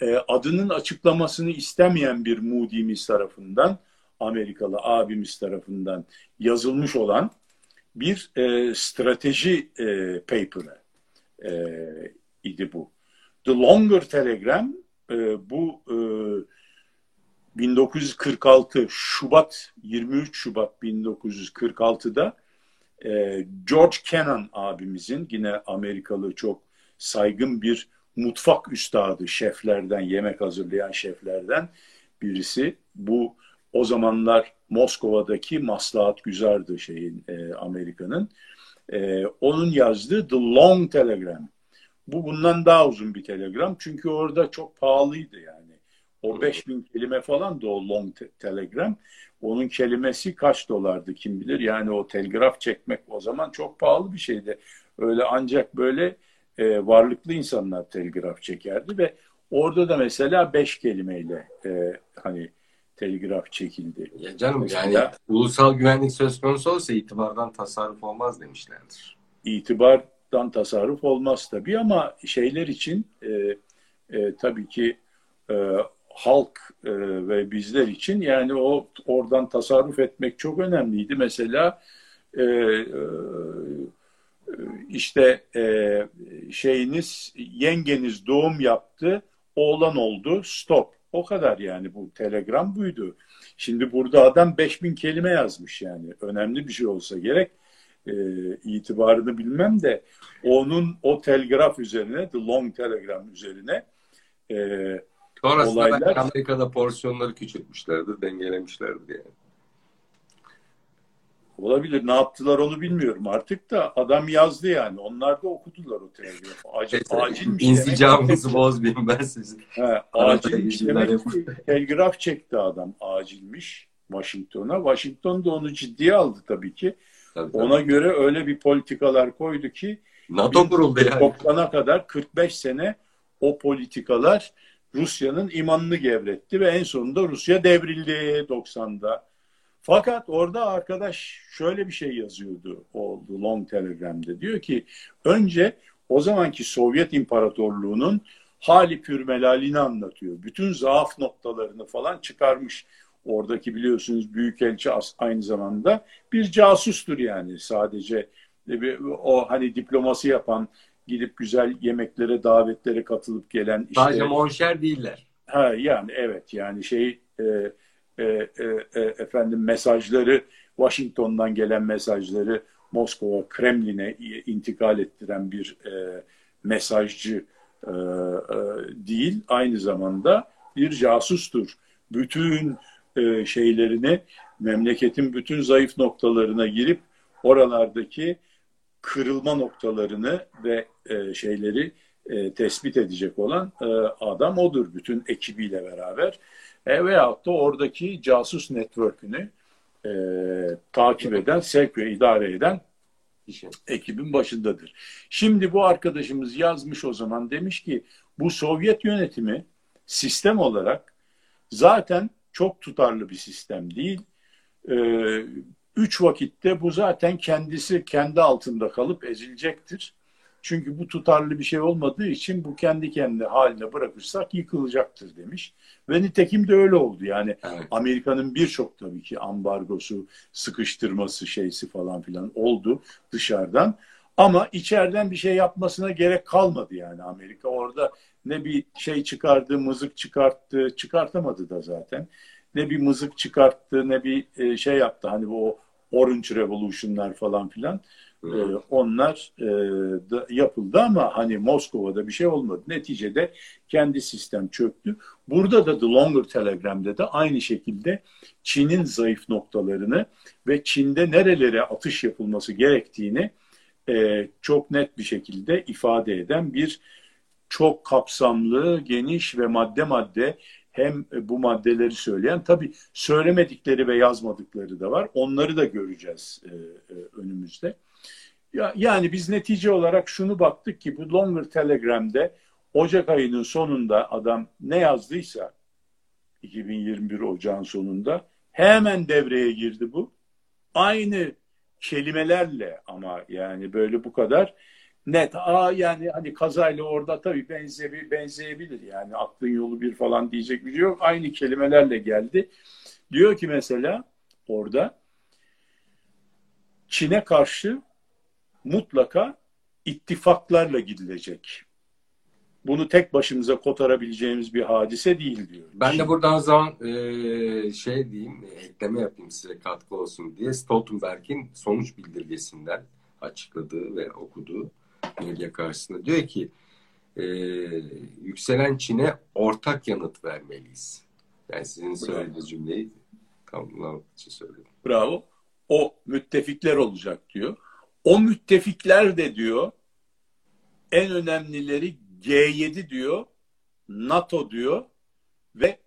e, adının açıklamasını istemeyen bir Moody'miz tarafından Amerikalı abimiz tarafından yazılmış olan bir e, strateji e, paper'ı e, idi bu. The Longer Telegram e, bu e, 1946 Şubat 23 Şubat 1946'da e, George Kennan abimizin yine Amerikalı çok saygın bir mutfak üstadı şeflerden yemek hazırlayan şeflerden birisi. Bu o zamanlar Moskova'daki maslahat güzardı şeyin e, Amerika'nın. E, onun yazdığı The Long Telegram. Bu bundan daha uzun bir telegram çünkü orada çok pahalıydı yani. O 5000 kelime falan da o long te- telegram. Onun kelimesi kaç dolardı kim bilir. Yani o telgraf çekmek o zaman çok pahalı bir şeydi. Öyle ancak böyle e, varlıklı insanlar telgraf çekerdi ve orada da mesela beş kelimeyle e, hani telgraf çekildi. Ya canım mesela, yani ulusal güvenlik söz konusu olsa itibardan tasarruf olmaz demişlerdir. İtibardan tasarruf olmaz tabii ama şeyler için e, e, tabii ki e, halk e, ve bizler için yani o oradan tasarruf etmek çok önemliydi. Mesela e, e, işte e, şeyiniz yengeniz doğum yaptı oğlan oldu stop o kadar yani bu telegram buydu. Şimdi burada adam 5000 kelime yazmış yani önemli bir şey olsa gerek e, itibarını bilmem de onun o telgraf üzerine the long telegram üzerine e, Sonrasında olaylar... Amerika'da porsiyonları küçültmüşlerdir, dengelemişlerdir yani. Olabilir. Ne yaptılar onu bilmiyorum artık da adam yazdı yani. Onlar da okudular o telgrafı. Acil, evet, acilmiş. İnsicamınızı bozmayayım ben sizin. He, acilmiş demek ki telgraf çekti adam. Acilmiş Washington'a. Washington da onu ciddiye aldı tabii ki. Tabii, tabii. Ona göre öyle bir politikalar koydu ki NATO kuruldu yani. 90'a kadar 45 sene o politikalar Rusya'nın imanını gevretti ve en sonunda Rusya devrildi 90'da. Fakat orada arkadaş şöyle bir şey yazıyordu o The Long Telegram'de. Diyor ki önce o zamanki Sovyet İmparatorluğu'nun hali pürmelalini anlatıyor. Bütün zaaf noktalarını falan çıkarmış. Oradaki biliyorsunuz Büyükelçi aynı zamanda bir casustur yani sadece o hani diploması yapan gidip güzel yemeklere davetlere katılıp gelen işte sadece monşer değiller. Ha yani evet yani şey e, e, e, e, efendim mesajları Washington'dan gelen mesajları Moskova Kremlin'e intikal ettiren bir e, mesajcı e, e, değil aynı zamanda bir casustur. Bütün e, şeylerini memleketin bütün zayıf noktalarına girip oralardaki kırılma noktalarını ve e, şeyleri e, tespit edecek olan e, adam odur bütün ekibiyle beraber. E, veyahut da oradaki casus network'ünü e, takip eden, sevk ve idare eden ekibin başındadır. Şimdi bu arkadaşımız yazmış o zaman demiş ki bu Sovyet yönetimi sistem olarak zaten çok tutarlı bir sistem değil. Ee, üç vakitte bu zaten kendisi kendi altında kalıp ezilecektir. Çünkü bu tutarlı bir şey olmadığı için bu kendi kendi haline bırakırsak yıkılacaktır demiş. Ve nitekim de öyle oldu. Yani evet. Amerika'nın birçok tabii ki ambargosu, sıkıştırması şeysi falan filan oldu dışarıdan. Ama içeriden bir şey yapmasına gerek kalmadı yani Amerika. Orada ne bir şey çıkardı, mızık çıkarttı, çıkartamadı da zaten. Ne bir mızık çıkarttı, ne bir e, şey yaptı. Hani bu Orange Revolution'lar falan filan. E, onlar e, da yapıldı ama hani Moskova'da bir şey olmadı. Neticede kendi sistem çöktü. Burada da The Longer Telegram'da da aynı şekilde Çin'in zayıf noktalarını ve Çin'de nerelere atış yapılması gerektiğini e, çok net bir şekilde ifade eden bir çok kapsamlı, geniş ve madde madde hem bu maddeleri söyleyen tabii söylemedikleri ve yazmadıkları da var. Onları da göreceğiz e, e, önümüzde. Ya, yani biz netice olarak şunu baktık ki bu Longer Telegram'de Ocak ayının sonunda adam ne yazdıysa 2021 Ocağın sonunda hemen devreye girdi bu. Aynı kelimelerle ama yani böyle bu kadar net. Aa yani hani kazayla orada tabii benzeyebilir, benzeyebilir yani aklın yolu bir falan diyecek bir şey yok. Aynı kelimelerle geldi. Diyor ki mesela orada Çin'e karşı mutlaka ittifaklarla gidilecek. Bunu tek başımıza kotarabileceğimiz bir hadise değil diyor. Ben de buradan zaman e, şey diyeyim, ekleme yapayım size katkı olsun diye. Stoltenberg'in sonuç bildirgesinden açıkladığı ve okuduğu medya karşısında diyor ki e, yükselen Çin'e ortak yanıt vermeliyiz. Yani sizin söylediğiniz cümleyi tamamlamak için söyledim. Bravo. O müttefikler olacak diyor. O müttefikler de diyor en önemlileri G7 diyor, NATO diyor ve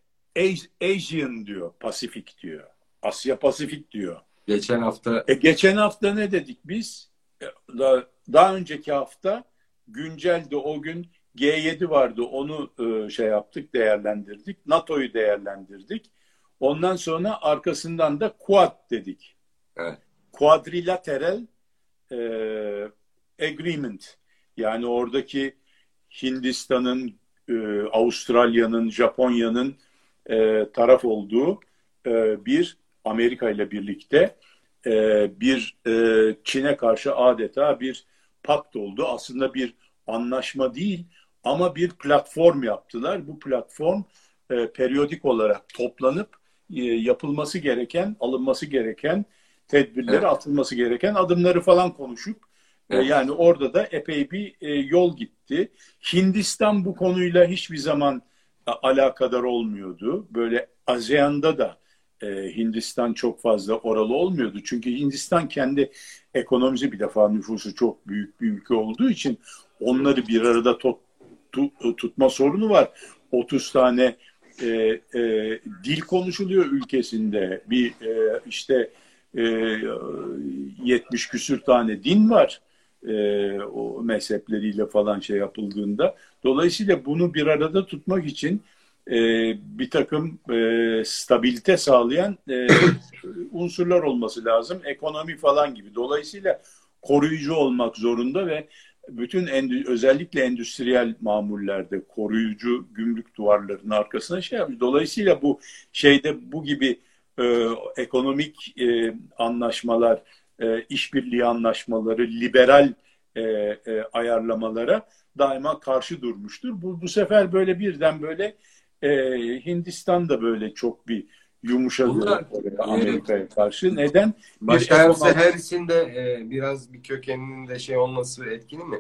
Asian diyor, Pasifik diyor. Asya Pasifik diyor. Geçen hafta e, geçen hafta ne dedik biz? E, daha, daha önceki hafta güncelde o gün G7 vardı. Onu e, şey yaptık, değerlendirdik. NATO'yu değerlendirdik. Ondan sonra arkasından da Quad dedik. Evet. Quadrilateral e, agreement yani oradaki Hindistan'ın, e, Avustralya'nın, Japonya'nın e, taraf olduğu e, bir Amerika ile birlikte e, bir e, Çin'e karşı adeta bir pakt oldu. Aslında bir anlaşma değil ama bir platform yaptılar. Bu platform e, periyodik olarak toplanıp e, yapılması gereken, alınması gereken tedbirleri, evet. atılması gereken adımları falan konuşup e, evet. yani orada da epey bir e, yol gitti. Hindistan bu konuyla hiçbir zaman e, alakadar olmuyordu. Böyle ASEAN'da da Hindistan çok fazla oralı olmuyordu. Çünkü Hindistan kendi ekonomisi bir defa nüfusu çok büyük bir ülke olduğu için onları bir arada tut, tut, tutma sorunu var. 30 tane e, e, dil konuşuluyor ülkesinde. Bir e, işte e, 70 küsür tane din var e, o mezhepleriyle falan şey yapıldığında. Dolayısıyla bunu bir arada tutmak için e, bir takım e, stabilite sağlayan e, unsurlar olması lazım. Ekonomi falan gibi. Dolayısıyla koruyucu olmak zorunda ve bütün endü, özellikle endüstriyel mamullerde koruyucu gümrük duvarlarının arkasına şey yapmış. Dolayısıyla bu şeyde bu gibi e, ekonomik e, anlaşmalar, e, işbirliği anlaşmaları, liberal e, e, ayarlamalara daima karşı durmuştur. Bu, bu sefer böyle birden böyle e, Hindistan da böyle çok bir yumuşadı Amerika'ya karşı. Neden? Başkan Harris'in de e, biraz bir kökeninin de şey olması etkili mi?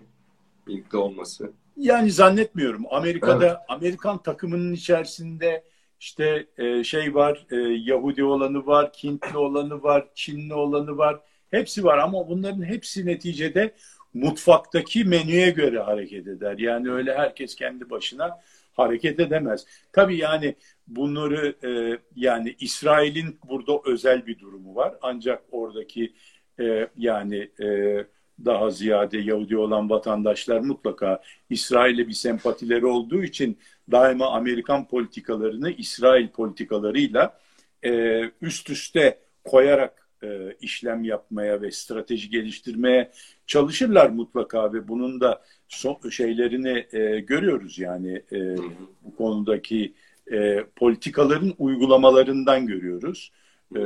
Birlikte olması. Yani zannetmiyorum. Amerika'da evet. Amerikan takımının içerisinde işte e, şey var, e, Yahudi olanı var, Hintli olanı var, Çinli olanı var. Hepsi var ama bunların hepsi neticede mutfaktaki menüye göre hareket eder. Yani öyle herkes kendi başına hareket edemez. Tabii yani bunları e, yani İsrail'in burada özel bir durumu var. Ancak oradaki e, yani e, daha ziyade Yahudi olan vatandaşlar mutlaka İsrail'e bir sempatileri olduğu için daima Amerikan politikalarını İsrail politikalarıyla e, üst üste koyarak e, işlem yapmaya ve strateji geliştirmeye çalışırlar mutlaka ve bunun da so şeylerini e, görüyoruz yani e, bu konudaki e, politikaların uygulamalarından görüyoruz e,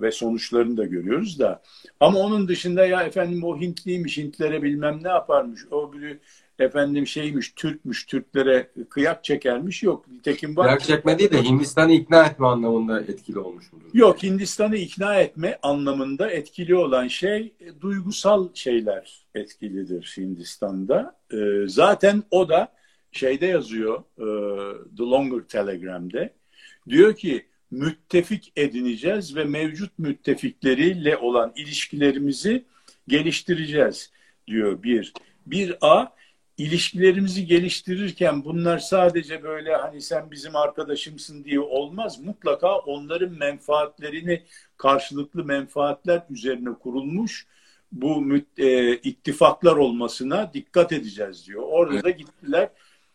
ve sonuçlarını da görüyoruz da. Ama onun dışında ya efendim o Hintliymiş Hintlere bilmem ne yaparmış o bir efendim şeymiş Türkmüş Türklere kıyak çekermiş yok nitekim var. Kıyak çekme değil de Hindistan'ı ikna etme anlamında etkili olmuş mudur? Yok Hindistan'ı ikna etme anlamında etkili olan şey e, duygusal şeyler etkilidir Hindistan'da. E, zaten o da şeyde yazıyor e, The Longer Telegram'de diyor ki müttefik edineceğiz ve mevcut müttefikleriyle olan ilişkilerimizi geliştireceğiz diyor bir. Bir A ilişkilerimizi geliştirirken bunlar sadece böyle hani sen bizim arkadaşımsın diye olmaz. Mutlaka onların menfaatlerini karşılıklı menfaatler üzerine kurulmuş bu e, ittifaklar olmasına dikkat edeceğiz diyor. Orada da gittiler.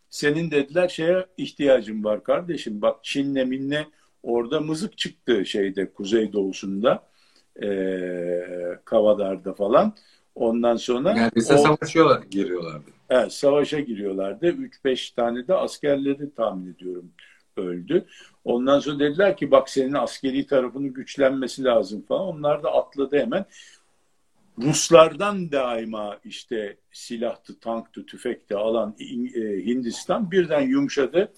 Senin dediler şeye ihtiyacım var kardeşim. Bak Çin'le minne orada mızık çıktı şeyde kuzey doğusunda e, Kavadar'da falan. Ondan sonra neredeyse o, savaşıyorlar, giriyorlardı. Evet, savaşa giriyorlardı. 3-5 tane de askerleri tahmin ediyorum öldü. Ondan sonra dediler ki bak senin askeri tarafının güçlenmesi lazım falan. Onlar da atladı hemen. Ruslardan daima işte silahtı, tanktı, tüfekti alan e, Hindistan birden yumuşadı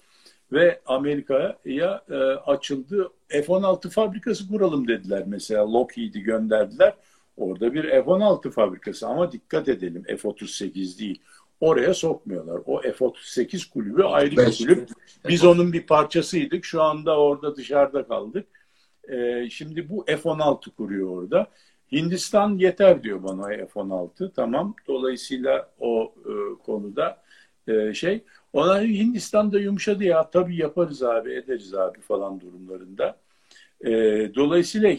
ve Amerika'ya e, açıldı. F-16 fabrikası kuralım dediler mesela. Lockheed'i gönderdiler. Orada bir F-16 fabrikası ama dikkat edelim F-38 değil. Oraya sokmuyorlar. O F-38 kulübü ayrı bir kulüp. Biz onun bir parçasıydık. Şu anda orada dışarıda kaldık. Ee, şimdi bu F-16 kuruyor orada. Hindistan yeter diyor bana F-16. Tamam. Dolayısıyla o e, konuda e, şey. Ona Hindistan'da yumuşadı ya tabii yaparız abi ederiz abi falan durumlarında. E, dolayısıyla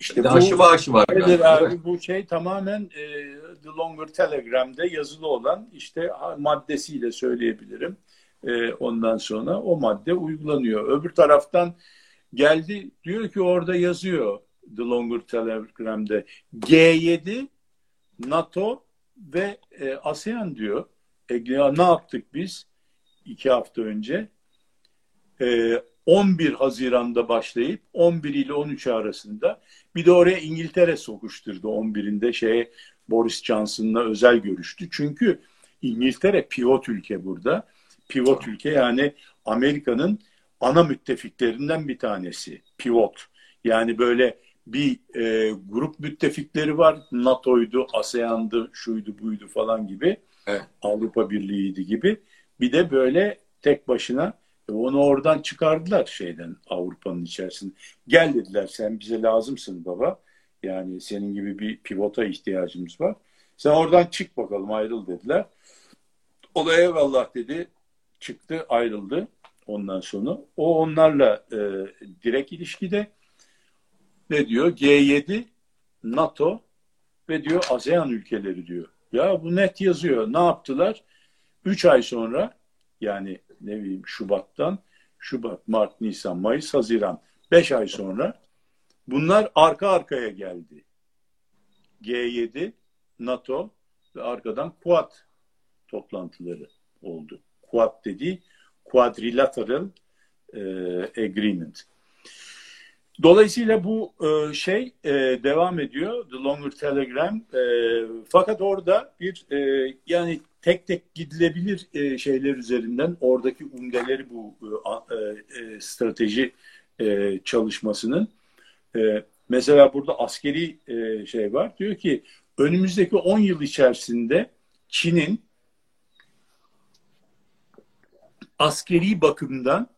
işte bu, aşı var. Nedir abi, bu şey tamamen e, The Longer Telegram'da yazılı olan işte maddesiyle söyleyebilirim. E, ondan sonra o madde uygulanıyor. Öbür taraftan geldi diyor ki orada yazıyor The Longer Telegram'da G7, NATO ve e, ASEAN diyor. E, ya ne yaptık biz iki hafta önce? E, 11 Haziran'da başlayıp 11 ile 13 arasında bir de oraya İngiltere sokuşturdu 11'inde şeye Boris Johnson'la özel görüştü. Çünkü İngiltere pivot ülke burada. Pivot ülke yani Amerika'nın ana müttefiklerinden bir tanesi. Pivot. Yani böyle bir e, grup müttefikleri var. NATO'ydu, ASEAN'dı, şuydu, buydu falan gibi. Evet. Avrupa Birliği'ydi gibi. Bir de böyle tek başına e, onu oradan çıkardılar şeyden Avrupa'nın içerisinde. Gel dediler sen bize lazımsın baba. Yani senin gibi bir pivota ihtiyacımız var. Sen oradan çık bakalım ayrıl dediler. O da eyvallah dedi. Çıktı ayrıldı ondan sonra. O onlarla e, direkt ilişkide ne diyor? G7, NATO ve diyor ASEAN ülkeleri diyor. Ya bu net yazıyor. Ne yaptılar? Üç ay sonra yani ne bileyim Şubat'tan Şubat, Mart, Nisan, Mayıs, Haziran beş ay sonra bunlar arka arkaya geldi. G7, NATO ve arkadan Quad toplantıları oldu. Quad dediği Quadrilateral e, Agreement. Dolayısıyla bu e, şey e, devam ediyor. The Longer Telegram. E, fakat orada bir e, yani tek tek gidilebilir e, şeyler üzerinden oradaki umdeleri bu e, e, strateji e, çalışmasının. E, mesela burada askeri e, şey var. Diyor ki önümüzdeki 10 yıl içerisinde Çin'in askeri bakımdan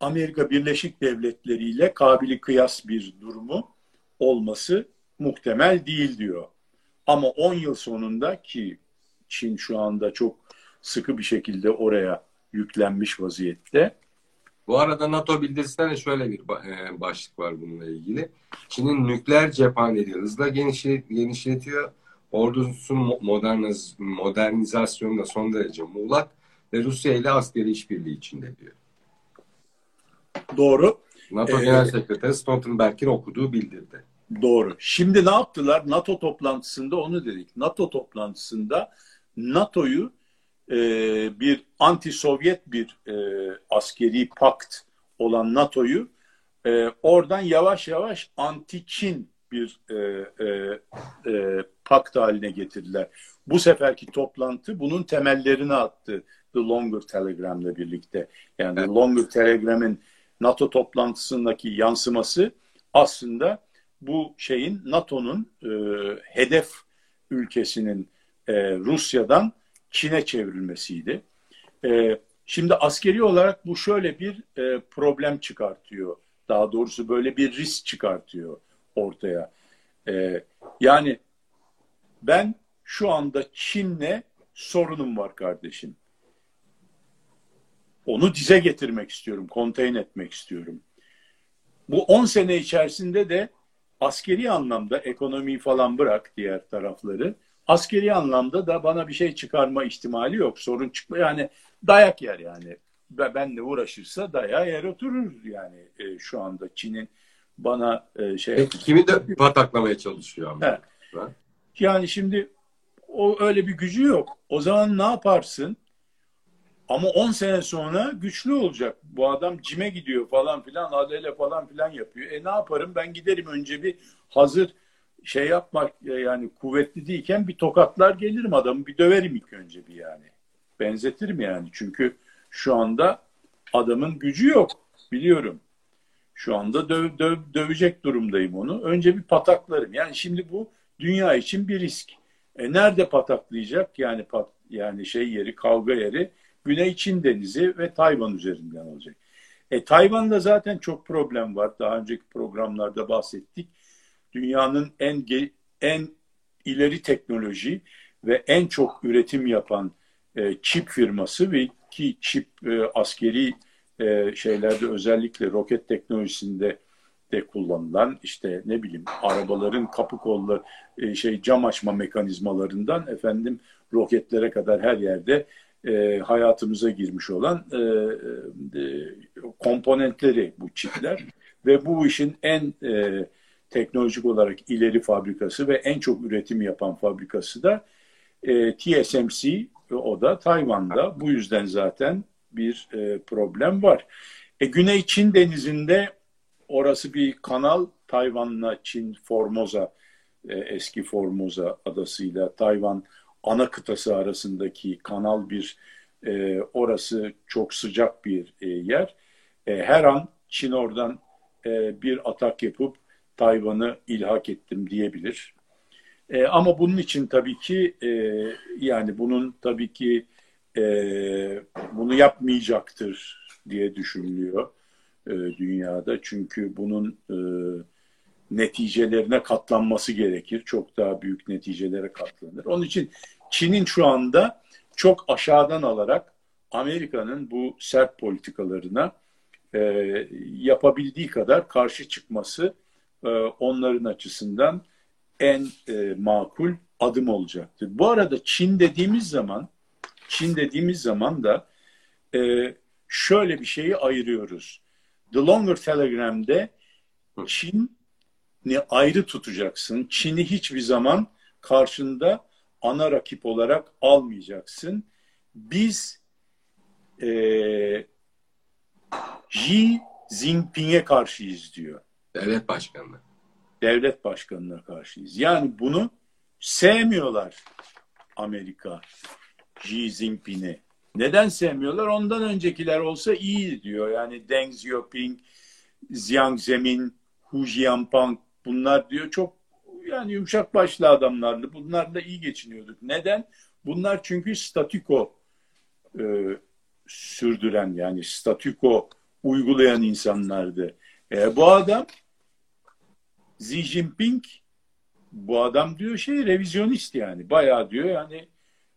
Amerika Birleşik Devletleri ile kabili kıyas bir durumu olması muhtemel değil diyor. Ama 10 yıl sonunda ki Çin şu anda çok sıkı bir şekilde oraya yüklenmiş vaziyette. Bu arada NATO bildirisinde şöyle bir e, başlık var bununla ilgili. Çin'in nükleer cephaneliği hızla genişletiyor. Ordusunun moderniz, modernizasyonu da son derece muğlak ve Rusya ile askeri işbirliği içinde diyor. Doğru. NATO ee, Genel Sekreteri Stoltenberg'in okuduğu bildirdi. Doğru. Şimdi ne yaptılar? NATO toplantısında onu dedik. NATO toplantısında NATO'yu e, bir anti-Sovyet bir e, askeri pakt olan NATO'yu e, oradan yavaş yavaş anti-Çin bir e, e, e, pakt haline getirdiler. Bu seferki toplantı bunun temellerini attı The Longer Telegram'la birlikte. Yani evet. The Longer Telegram'ın NATO toplantısındaki yansıması aslında bu şeyin NATO'nun e, hedef ülkesinin e, Rusya'dan Çin'e çevrilmesiydi. E, şimdi askeri olarak bu şöyle bir e, problem çıkartıyor. Daha doğrusu böyle bir risk çıkartıyor ortaya. E, yani ben şu anda Çin'le sorunum var kardeşim. Onu dize getirmek istiyorum, konteyn etmek istiyorum. Bu 10 sene içerisinde de askeri anlamda ekonomiyi falan bırak diğer tarafları. Askeri anlamda da bana bir şey çıkarma ihtimali yok. Sorun çıkma yani dayak yer yani. Benle uğraşırsa dayağı yer oturur yani e, şu anda Çin'in bana e, şey... Peki kimi de pataklamaya çalışıyor ama. Yani şimdi o öyle bir gücü yok. O zaman ne yaparsın? Ama 10 sene sonra güçlü olacak. Bu adam cime gidiyor falan filan, adele falan filan yapıyor. E ne yaparım? Ben giderim önce bir hazır şey yapmak e, yani kuvvetli değilken bir tokatlar gelirim adamı bir döverim ilk önce bir yani. Benzetirim yani. Çünkü şu anda adamın gücü yok. Biliyorum. Şu anda döv, döv, dövecek durumdayım onu. Önce bir pataklarım. Yani şimdi bu dünya için bir risk. E nerede pataklayacak? Yani pat, yani şey yeri, kavga yeri Güney Çin Denizi ve Tayvan üzerinden olacak. E, Tayvan'da zaten çok problem var. Daha önceki programlarda bahsettik. Dünyanın en en ileri teknoloji ve en çok üretim yapan e, çip firması ve ki çip e, askeri e, şeylerde özellikle roket teknolojisinde de kullanılan işte ne bileyim arabaların kapı kolları e, şey cam açma mekanizmalarından efendim roketlere kadar her yerde e, hayatımıza girmiş olan e, e, komponentleri bu çipler. Ve bu işin en e, teknolojik olarak ileri fabrikası ve en çok üretim yapan fabrikası da e, TSMC o da Tayvan'da. Bu yüzden zaten bir e, problem var. E, Güney Çin denizinde orası bir kanal Tayvan'la Çin Formosa e, eski Formosa adasıyla Tayvan ana kıtası arasındaki kanal bir e, orası çok sıcak bir e, yer. E, her an Çin oradan e, bir atak yapıp Tayvan'ı ilhak ettim diyebilir. E, ama bunun için tabii ki e, yani bunun tabii ki e, bunu yapmayacaktır diye düşünülüyor e, dünyada. Çünkü bunun e, neticelerine katlanması gerekir. Çok daha büyük neticelere katlanır. Onun için Çin'in şu anda çok aşağıdan alarak Amerika'nın bu sert politikalarına e, yapabildiği kadar karşı çıkması e, onların açısından en e, makul adım olacaktır. Bu arada Çin dediğimiz zaman Çin dediğimiz zaman da e, şöyle bir şeyi ayırıyoruz. The Longer Telegram'de Çin'i ayrı tutacaksın. Çin'i hiçbir zaman karşında ana rakip olarak almayacaksın. Biz e, Xi Jinping'e karşıyız diyor. Devlet başkanına. Devlet başkanına karşıyız. Yani bunu sevmiyorlar Amerika Xi Jinping'i. Neden sevmiyorlar? Ondan öncekiler olsa iyi diyor. Yani Deng Xiaoping, Jiang Zemin, Hu Jianping bunlar diyor çok yani yumuşak başlı adamlardı. Bunlarla iyi geçiniyorduk. Neden? Bunlar çünkü statüko e, sürdüren yani statüko uygulayan insanlardı. E, bu adam Xi Jinping bu adam diyor şey revizyonist yani. Bayağı diyor yani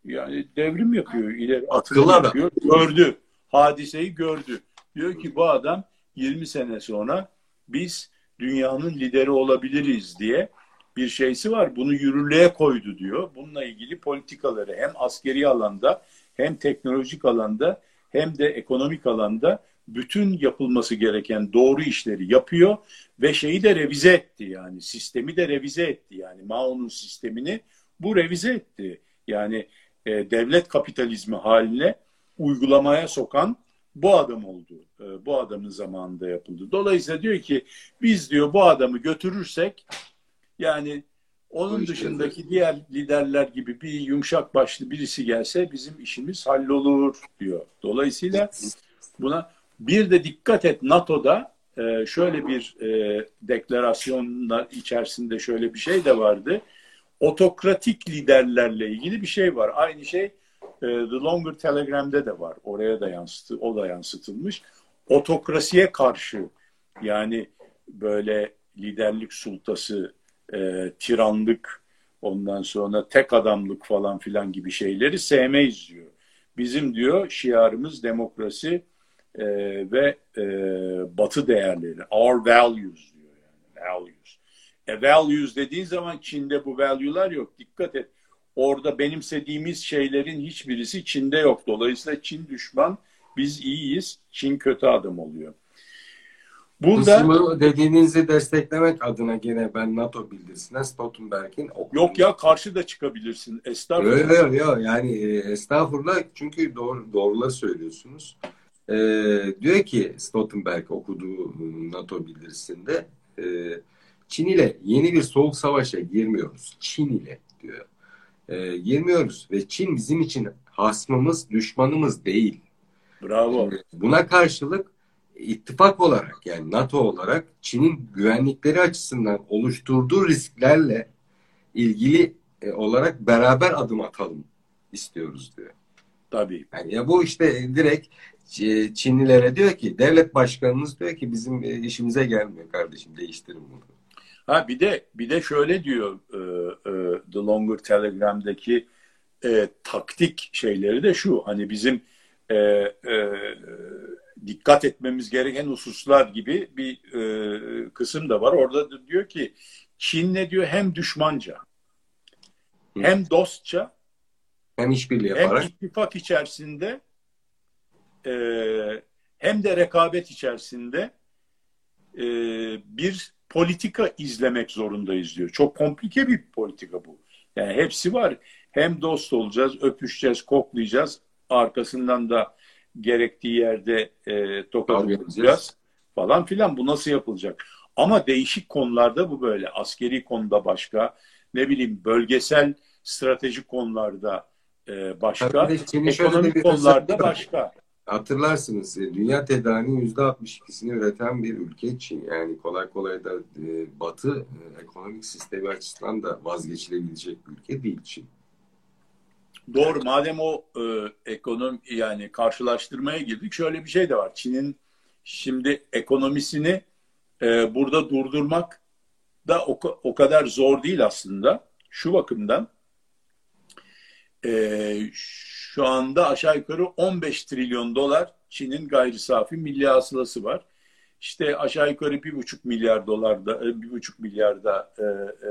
yani devrim yapıyor. ileri atılım yapıyor. Gördü. Hadiseyi gördü. Diyor ki bu adam 20 sene sonra biz dünyanın lideri olabiliriz diye bir şeysi var. Bunu yürürlüğe koydu diyor. Bununla ilgili politikaları hem askeri alanda hem teknolojik alanda hem de ekonomik alanda bütün yapılması gereken doğru işleri yapıyor ve şeyi de revize etti yani sistemi de revize etti yani Mao'nun sistemini bu revize etti. Yani e, devlet kapitalizmi haline uygulamaya sokan bu adam oldu. E, bu adamın zamanında yapıldı. Dolayısıyla diyor ki biz diyor bu adamı götürürsek yani onun dışındaki diğer liderler gibi bir yumuşak başlı birisi gelse bizim işimiz hallolur diyor. Dolayısıyla buna bir de dikkat et NATO'da e, şöyle bir e, deklarasyonlar içerisinde şöyle bir şey de vardı. Otokratik liderlerle ilgili bir şey var. Aynı şey The Longer Telegram'de de var. Oraya da yansıtı, o da yansıtılmış. Otokrasiye karşı yani böyle liderlik sultası e, tiranlık, ondan sonra tek adamlık falan filan gibi şeyleri sevmeyiz diyor. Bizim diyor şiarımız demokrasi e, ve e, batı değerleri. Our values diyor yani. Values. E, values dediğin zaman Çin'de bu value'lar yok. Dikkat et. Orada benimsediğimiz şeylerin hiçbirisi Çin'de yok. Dolayısıyla Çin düşman, biz iyiyiz, Çin kötü adam oluyor. Burada Kısmı dediğinizi desteklemek adına gene ben NATO bildirisine Stoltenberg'in Yok ya karşı da çıkabilirsin. Estağfurullah. Öyle öyle yok yani e, estağfurullah çünkü doğru, doğruları söylüyorsunuz. Ee, diyor ki Stoltenberg okuduğu NATO bildirisinde e, Çin ile yeni bir soğuk savaşa girmiyoruz. Çin ile diyor. E, girmiyoruz ve Çin bizim için hasmımız, düşmanımız değil. Bravo. Buna karşılık ittifak olarak yani NATO olarak Çin'in güvenlikleri açısından oluşturduğu risklerle ilgili e, olarak beraber adım atalım istiyoruz diyor. Tabii. Yani ya bu işte direkt Çinlilere diyor ki devlet başkanımız diyor ki bizim e, işimize gelmiyor kardeşim değiştirin bunu. Ha bir de bir de şöyle diyor e, e, The Longer Telegram'daki e, taktik şeyleri de şu hani bizim e, e, dikkat etmemiz gereken hususlar gibi bir e, kısım da var. Orada da diyor ki Çin ne diyor hem düşmanca hem dostça hem işbirliği yaparak hem ittifak içerisinde e, hem de rekabet içerisinde e, bir politika izlemek zorundayız diyor. Çok komplike bir politika bu. Yani hepsi var. Hem dost olacağız, öpüşeceğiz, koklayacağız. Arkasından da gerektiği yerde e, tokat falan filan. Bu nasıl yapılacak? Ama değişik konularda bu böyle. Askeri konuda başka, ne bileyim bölgesel stratejik konularda e, başka, ekonomik konularda başka. Hatırlarsınız e, dünya tedariğinin yüzde 62'sini üreten bir ülke Çin. Yani kolay kolay da e, Batı e, ekonomik sistemi açısından da vazgeçilebilecek bir ülke değil Çin. Doğru. Madem o e, ekonomi yani karşılaştırmaya girdik şöyle bir şey de var. Çin'in şimdi ekonomisini e, burada durdurmak da o, o kadar zor değil aslında. Şu bakımdan e, anda aşağı yukarı 15 trilyon dolar Çin'in gayri safi milli hasılası var. İşte aşağı yukarı bir buçuk milyar dolarda, e, bir buçuk milyarda e, e,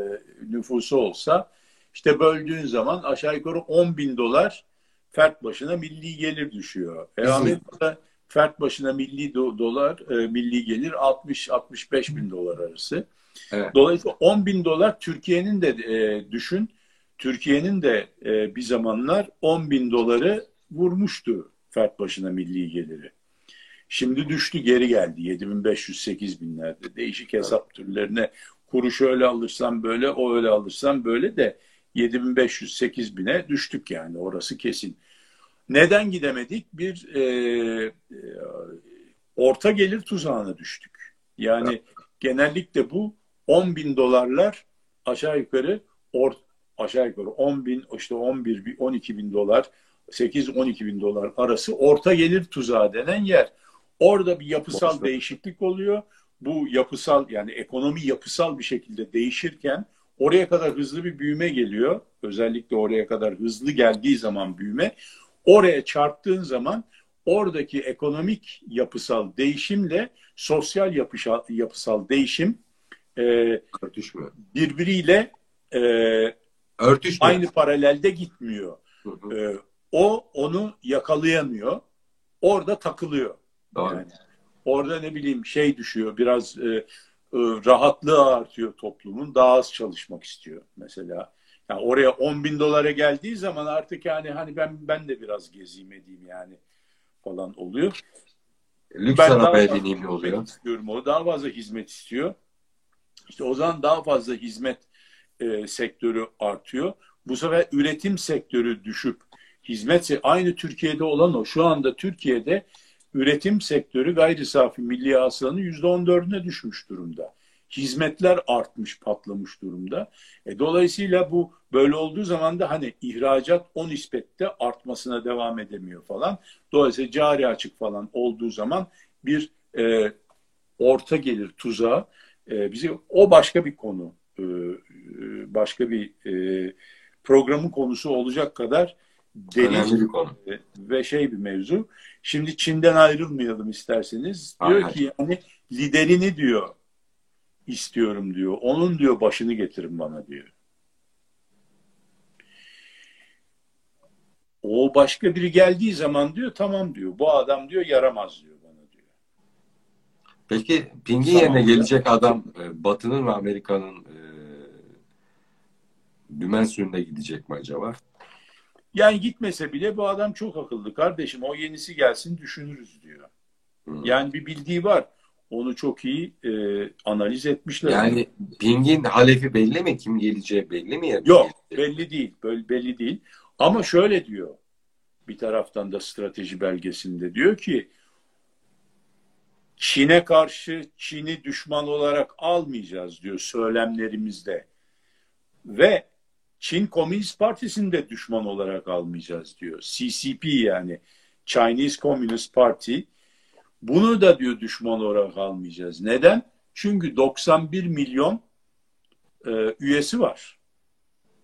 nüfusu olsa işte böldüğün zaman aşağı yukarı 10 bin dolar fert başına milli gelir düşüyor. E, Amerika'da fert başına milli do dolar, e, milli gelir 60-65 bin dolar arası. Evet. Dolayısıyla 10 bin dolar Türkiye'nin de e, düşün Türkiye'nin de e, bir zamanlar 10 bin doları vurmuştu fert başına milli geliri. Şimdi düştü geri geldi 7500 binlerde. Değişik hesap türlerine kuru şöyle alırsam böyle o öyle alırsam böyle de 7500 bine düştük yani orası kesin. Neden gidemedik? Bir e, e, orta gelir tuzağına düştük. Yani evet. genellikle bu 10 bin dolarlar aşağı yukarı or, aşağı yukarı 10 bin işte 11 12 bin dolar 8-12 bin dolar arası orta gelir tuzağı denen yer. Orada bir yapısal Boşta. değişiklik oluyor. Bu yapısal yani ekonomi yapısal bir şekilde değişirken oraya kadar hızlı bir büyüme geliyor. Özellikle oraya kadar hızlı geldiği zaman büyüme oraya çarptığın zaman oradaki ekonomik yapısal değişimle sosyal yapısal, yapısal değişim e, birbiriyle e, aynı paralelde gitmiyor. Hı hı. E, o onu yakalayamıyor. Orada takılıyor. Doğru. Yani orada ne bileyim şey düşüyor biraz e, e, rahatlığı artıyor toplumun daha az çalışmak istiyor mesela. Yani oraya 10 bin dolara geldiği zaman artık yani hani ben ben de biraz gezeyim edeyim yani falan oluyor. Lüks ben arabaya bineyim oluyor. Istiyorum. O daha fazla hizmet istiyor. İşte o zaman daha fazla hizmet e, sektörü artıyor. Bu sefer üretim sektörü düşüp hizmet aynı Türkiye'de olan o. Şu anda Türkiye'de üretim sektörü gayri safi milli hasılanın %14'üne düşmüş durumda. Hizmetler artmış, patlamış durumda. E, dolayısıyla bu böyle olduğu zaman da hani ihracat o nispette artmasına devam edemiyor falan. Dolayısıyla cari açık falan olduğu zaman bir e, orta gelir tuzağı e, bizi o başka bir konu. E başka bir e, programın konusu olacak kadar derin bir konu. ve şey bir mevzu. Şimdi Çin'den ayrılmayalım isterseniz. Diyor Aynen. ki yani liderini diyor istiyorum diyor. Onun diyor başını getirin bana diyor. O başka biri geldiği zaman diyor tamam diyor. Bu adam diyor yaramaz diyor bana diyor. Peki Ping'in yerine gelecek adam e, Batı'nın ve Amerika'nın e, dümen suyunda gidecek mi acaba? Yani gitmese bile bu adam çok akıllı kardeşim. O yenisi gelsin düşünürüz diyor. Hmm. Yani bir bildiği var. Onu çok iyi e, analiz etmişler. Yani Ping'in halefi belli mi? Kim geleceği belli mi? Ya? Yok belli değil. Böyle belli değil. Ama şöyle diyor. Bir taraftan da strateji belgesinde diyor ki Çin'e karşı Çin'i düşman olarak almayacağız diyor söylemlerimizde. Ve Çin Komünist Partisi'ni de düşman olarak almayacağız diyor. CCP yani Chinese Communist Party bunu da diyor düşman olarak almayacağız. Neden? Çünkü 91 milyon e, üyesi var.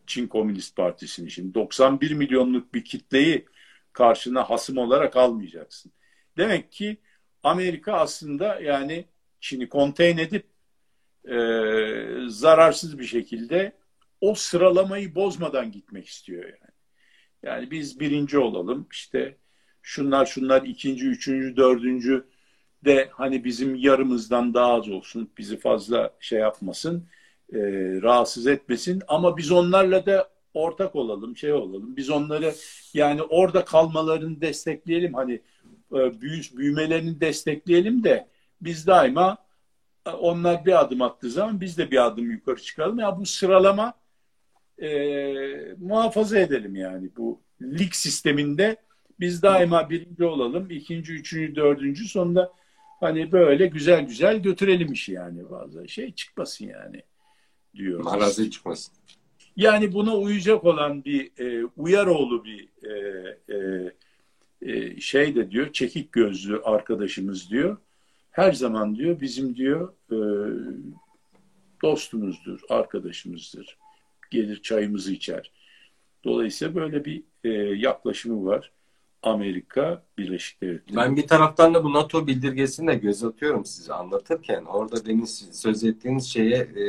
Çin Komünist Partisi'nin. Şimdi 91 milyonluk bir kitleyi karşına hasım olarak almayacaksın. Demek ki Amerika aslında yani Çin'i konteyn edip e, zararsız bir şekilde o sıralamayı bozmadan gitmek istiyor yani. Yani biz birinci olalım işte şunlar şunlar ikinci, üçüncü, dördüncü de hani bizim yarımızdan daha az olsun bizi fazla şey yapmasın e, rahatsız etmesin. Ama biz onlarla da ortak olalım şey olalım. Biz onları yani orada kalmalarını destekleyelim. Hani e, büyü, büyümelerini destekleyelim de biz daima e, onlar bir adım attığı zaman biz de bir adım yukarı çıkalım ya bu sıralama e, muhafaza edelim yani bu lig sisteminde biz daima birinci olalım, ikinci, üçüncü, dördüncü sonunda hani böyle güzel güzel götürelim işi yani bazı şey çıkmasın yani diyor. Marazi çıkmasın. Yani buna uyacak olan bir e, Uyaroğlu bir e, e, e, şey de diyor çekik gözlü arkadaşımız diyor. Her zaman diyor bizim diyor e, dostumuzdur, arkadaşımızdır gelir çayımızı içer. Dolayısıyla böyle bir e, yaklaşımı var. Amerika Birleşik Devletleri. Ben bir taraftan da bu NATO bildirgesini de göz atıyorum size anlatırken. Orada demin söz ettiğiniz şeye e,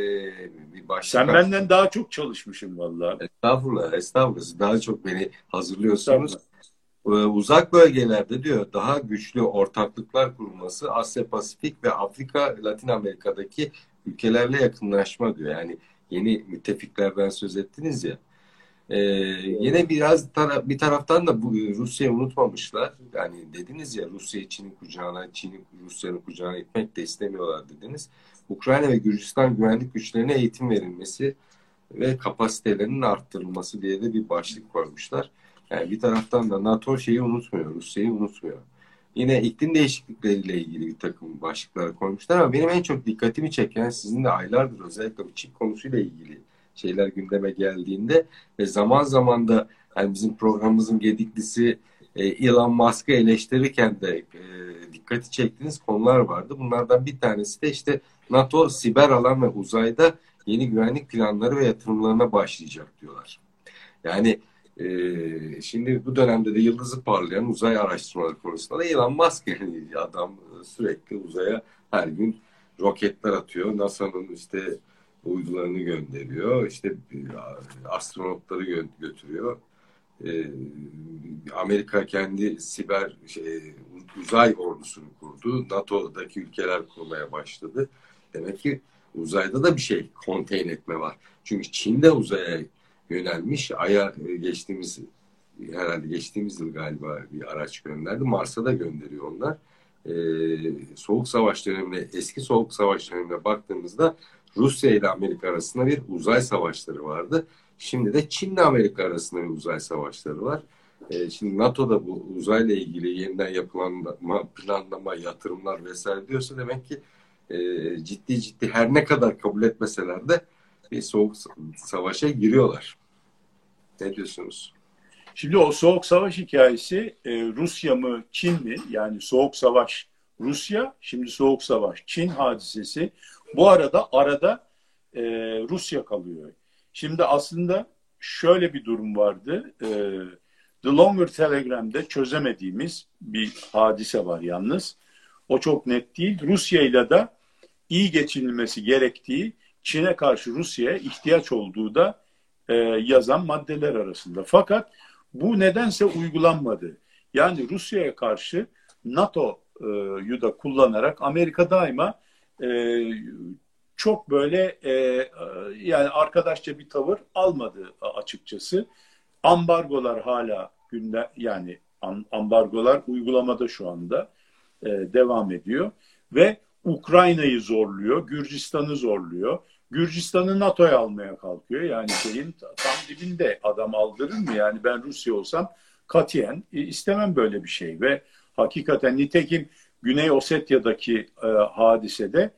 bir başlık... Sen benden daha çok çalışmışsın vallahi. Estağfurullah, estağfurullah. Daha çok beni hazırlıyorsunuz. Ee, uzak bölgelerde diyor daha güçlü ortaklıklar kurulması Asya Pasifik ve Afrika Latin Amerika'daki ülkelerle yakınlaşma diyor. Yani yeni müttefiklerden söz ettiniz ya. Ee, yine biraz tara bir taraftan da bu Rusya'yı unutmamışlar. Yani dediniz ya Rusya Çin'in kucağına, Çin'i Rusya'nın kucağına itmek de istemiyorlar dediniz. Ukrayna ve Gürcistan güvenlik güçlerine eğitim verilmesi ve kapasitelerinin arttırılması diye de bir başlık koymuşlar. Yani bir taraftan da NATO şeyi unutmuyor, Rusya'yı unutmuyor. Yine iklim değişiklikleriyle ilgili bir takım başlıklar koymuşlar ama benim en çok dikkatimi çeken sizin de aylardır özellikle bu çip konusuyla ilgili şeyler gündeme geldiğinde ve zaman zaman da yani bizim programımızın gediklisi e, Elon Musk'ı eleştirirken de e, dikkati çektiğiniz konular vardı. Bunlardan bir tanesi de işte NATO siber alan ve uzayda yeni güvenlik planları ve yatırımlarına başlayacak diyorlar. Yani e, şimdi bu dönemde de yıldızı parlayan uzay araştırmaları konusunda da Elon Musk adam sürekli uzaya her gün roketler atıyor. NASA'nın işte uydularını gönderiyor. İşte e, astronotları gö götürüyor. Ee, Amerika kendi siber şey, uzay ordusunu kurdu. NATO'daki ülkeler kurmaya başladı. Demek ki uzayda da bir şey konteyn etme var. Çünkü Çin de uzaya yönelmiş. Ay'a e, geçtiğimiz herhalde geçtiğimiz yıl galiba bir araç gönderdi. Mars'a da gönderiyor onlar. Ee, soğuk savaş dönemine, eski soğuk savaş dönemine baktığımızda Rusya ile Amerika arasında bir uzay savaşları vardı. Şimdi de Çin ile Amerika arasında bir uzay savaşları var. Ee, şimdi NATO'da bu uzayla ilgili yeniden yapılanma, planlama, yatırımlar vesaire diyorsa demek ki e, ciddi ciddi her ne kadar kabul etmeseler de bir soğuk savaşa giriyorlar. Ne diyorsunuz? Şimdi o soğuk savaş hikayesi e, Rusya mı Çin mi? Yani soğuk savaş Rusya, şimdi soğuk savaş Çin hadisesi. Bu arada arada e, Rusya kalıyor. Şimdi aslında şöyle bir durum vardı. E, The Longer Telegram'da çözemediğimiz bir hadise var yalnız. O çok net değil. Rusya ile de iyi geçinilmesi gerektiği Çin'e karşı Rusya'ya ihtiyaç olduğu da e, yazan maddeler arasında. Fakat bu nedense uygulanmadı. Yani Rusya'ya karşı NATO'yu da kullanarak Amerika daima e, çok böyle e, yani arkadaşça bir tavır almadı açıkçası. Ambargolar hala günde yani ambargolar uygulamada şu anda e, devam ediyor ve Ukrayna'yı zorluyor, Gürcistan'ı zorluyor. Gürcistan'ı NATO'ya almaya kalkıyor. Yani şeyin tam dibinde adam aldırır mı? Yani ben Rusya olsam katiyen istemem böyle bir şey. Ve hakikaten nitekim Güney Osetya'daki e, hadisede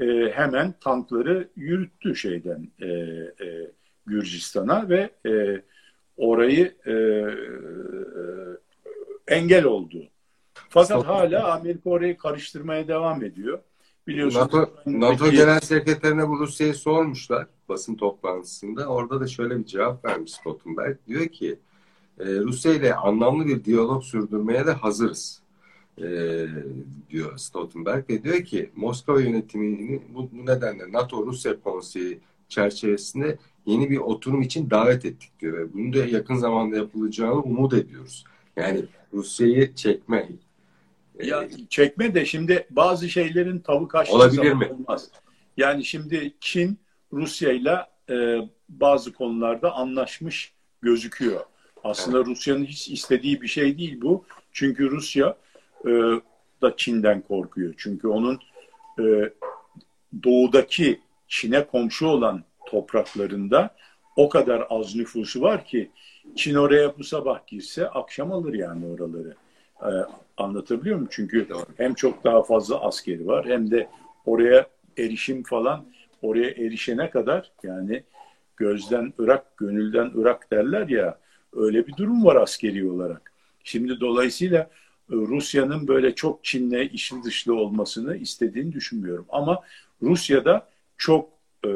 e, hemen tankları yürüttü şeyden e, e, Gürcistan'a ve e, orayı e, e, engel oldu. Fakat hala Amerika orayı karıştırmaya devam ediyor. Biliyorsunuz. NATO, NATO Genel Sekreterine bu Rusya'yı sormuşlar basın toplantısında. Orada da şöyle bir cevap vermiş Stoltenberg. Diyor ki e, Rusya ile anlamlı bir diyalog sürdürmeye de hazırız e, diyor Stoltenberg ve diyor ki Moskova yönetimini bu, bu nedenle NATO-Rusya konseyi çerçevesinde yeni bir oturum için davet ettik diyor ve bunu da yakın zamanda yapılacağını umut ediyoruz. Yani Rusya'yı çekme, ya çekme de şimdi bazı şeylerin tavuk açtığı Olabilir mi? olmaz. Yani şimdi Çin Rusya ile bazı konularda anlaşmış gözüküyor. Aslında evet. Rusya'nın hiç istediği bir şey değil bu. Çünkü Rusya e, da Çin'den korkuyor. Çünkü onun e, doğudaki Çin'e komşu olan topraklarında o kadar az nüfusu var ki Çin oraya bu sabah girse akşam alır yani oraları. E, anlatabiliyor muyum? Çünkü hem çok daha fazla askeri var hem de oraya erişim falan oraya erişene kadar yani gözden ırak, gönülden ırak derler ya öyle bir durum var askeri olarak. Şimdi dolayısıyla e, Rusya'nın böyle çok Çin'le işin dışlı olmasını istediğini düşünmüyorum. Ama Rusya'da çok e,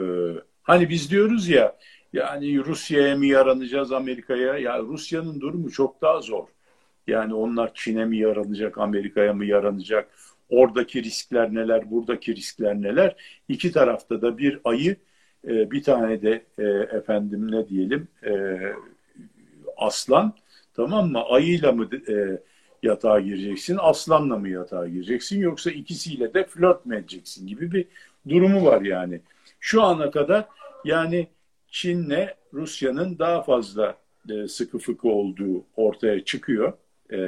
hani biz diyoruz ya yani Rusya'ya mı yaranacağız Amerika'ya? Ya Rusya'nın durumu çok daha zor. Yani onlar Çin'e mi yaranacak, Amerika'ya mı yaranacak? Oradaki riskler neler, buradaki riskler neler? İki tarafta da bir ayı, e, bir tane de e, efendim ne diyelim e, aslan, tamam mı? Ayıyla mı yatağa gireceksin, aslanla mı yatağa gireceksin yoksa ikisiyle de flört mü edeceksin gibi bir durumu var yani. Şu ana kadar yani Çin'le Rusya'nın daha fazla sıkı fıkı olduğu ortaya çıkıyor. E,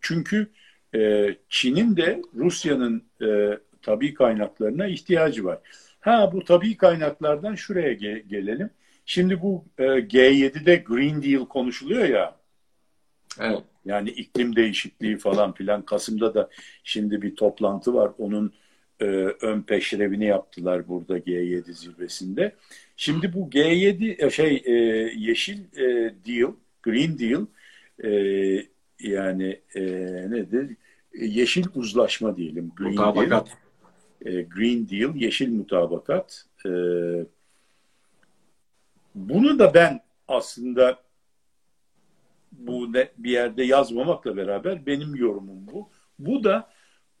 çünkü e, Çin'in de Rusya'nın e, tabii kaynaklarına ihtiyacı var. Ha bu tabii kaynaklardan şuraya ge- gelelim. Şimdi bu e, G7'de Green Deal konuşuluyor ya. Evet. Yani iklim değişikliği falan filan. Kasım'da da şimdi bir toplantı var. Onun e, ön peşrevini yaptılar burada G7 zirvesinde. Şimdi bu G7 e, şey e, yeşil e, deal, Green Deal e, yani e, nedir? Yeşil uzlaşma diyelim. Green mutabakat. Deal, e, Green Deal, yeşil mutabakat. E, bunu da ben aslında bu ne, bir yerde yazmamakla beraber benim yorumum bu. Bu da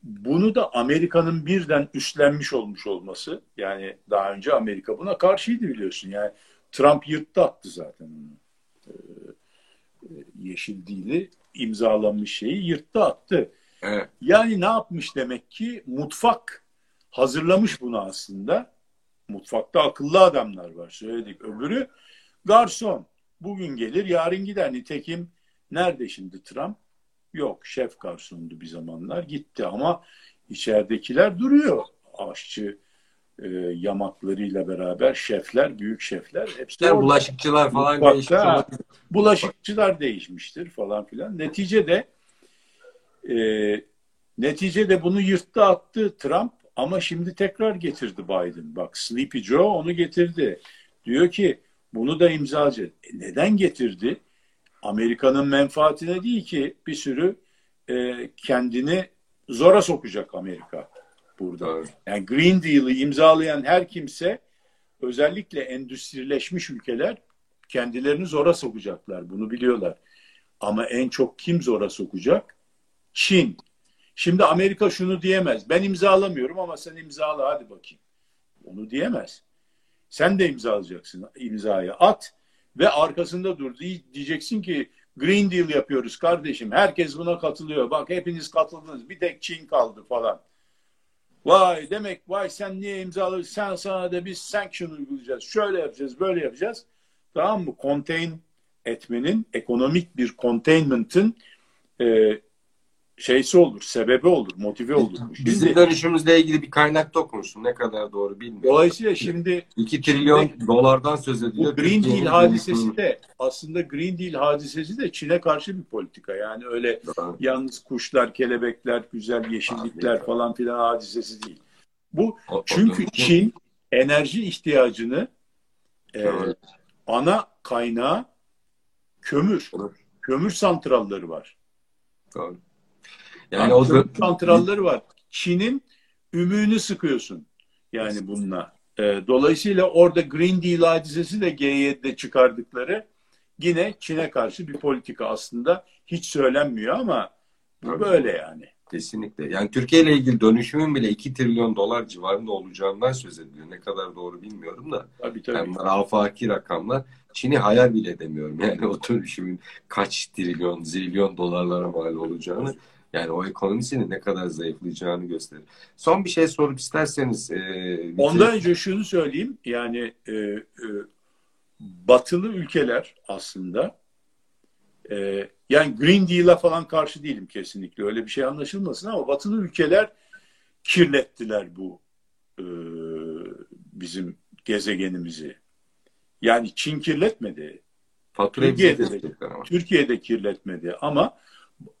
bunu da Amerika'nın birden üstlenmiş olmuş olması. Yani daha önce Amerika buna karşıydı biliyorsun. Yani Trump yırttı attı zaten onu. Ee, yeşil dili imzalanmış şeyi yırttı attı. Evet. Yani ne yapmış demek ki mutfak hazırlamış bunu aslında. Mutfakta akıllı adamlar var söyledik. Öbürü garson. Bugün gelir yarın gider. Nitekim nerede şimdi Trump? Yok şef garsondu bir zamanlar gitti ama içeridekiler duruyor. Aşçı e, yamaklarıyla beraber şefler, büyük şefler hepsi orada. bulaşıkçılar falan değişmiş. Bulaşıkçılar değişmiştir falan filan. Neticede e, neticede bunu yırttı attı Trump ama şimdi tekrar getirdi Biden. Bak Sleepy Joe onu getirdi. Diyor ki bunu da imzacı. E, neden getirdi? Amerika'nın menfaatine değil ki bir sürü e, kendini zora sokacak Amerika burada. Yani Green Deal'ı imzalayan her kimse özellikle endüstrileşmiş ülkeler kendilerini zora sokacaklar. Bunu biliyorlar. Ama en çok kim zora sokacak? Çin. Şimdi Amerika şunu diyemez. Ben imzalamıyorum ama sen imzala hadi bakayım. Onu diyemez. Sen de imzalayacaksın imzayı at ve arkasında dur. Diyeceksin ki Green Deal yapıyoruz kardeşim. Herkes buna katılıyor. Bak hepiniz katıldınız. Bir tek Çin kaldı falan. Vay demek vay sen niye imzaladın? Sen sana da biz sanction uygulayacağız. Şöyle yapacağız, böyle yapacağız. Tamam mı? Contain etmenin, ekonomik bir containment'ın e, şeysi olur, sebebi olur, motive olur. Bizim şimdi, dönüşümüzle ilgili bir kaynak okumuşsun. Ne kadar doğru bilmiyorum. Dolayısıyla şimdi 2 trilyon şimdi, dolardan söz ediliyor. Bu Green Deal hadisesi de aslında Green Deal hadisesi de Çin'e karşı bir politika. Yani öyle Doğru. yalnız kuşlar, kelebekler, güzel yeşillikler Abi, falan filan hadisesi değil. Bu o, çünkü o, Çin enerji ihtiyacını e, ana kaynağı kömür. Kömür santralları var. Doğru. Yani o santralları var. Çin'in ümüğünü sıkıyorsun. Yani bununla. E, dolayısıyla orada Green Deal hadisesi de G7'de çıkardıkları yine Çin'e karşı bir politika aslında hiç söylenmiyor ama bu böyle yani. Kesinlikle. Yani Türkiye ile ilgili dönüşümün bile 2 trilyon dolar civarında olacağından söz ediliyor. Ne kadar doğru bilmiyorum da. Tabii tabii. Yani afaki rakamlar. Çin'i hayal bile edemiyorum. Yani o dönüşümün kaç trilyon, zilyon dolarlara mal olacağını. Yani o ekonomisinin ne kadar zayıflayacağını gösterir. Son bir şey sorup isterseniz. E, Ondan önce şunu söyleyeyim. Yani e, e, batılı ülkeler aslında e, yani Green Deal'a falan karşı değilim kesinlikle. Öyle bir şey anlaşılmasın ama batılı ülkeler kirlettiler bu e, bizim gezegenimizi. Yani Çin kirletmedi. Türkiye'de de, Türkiye'de kirletmedi ama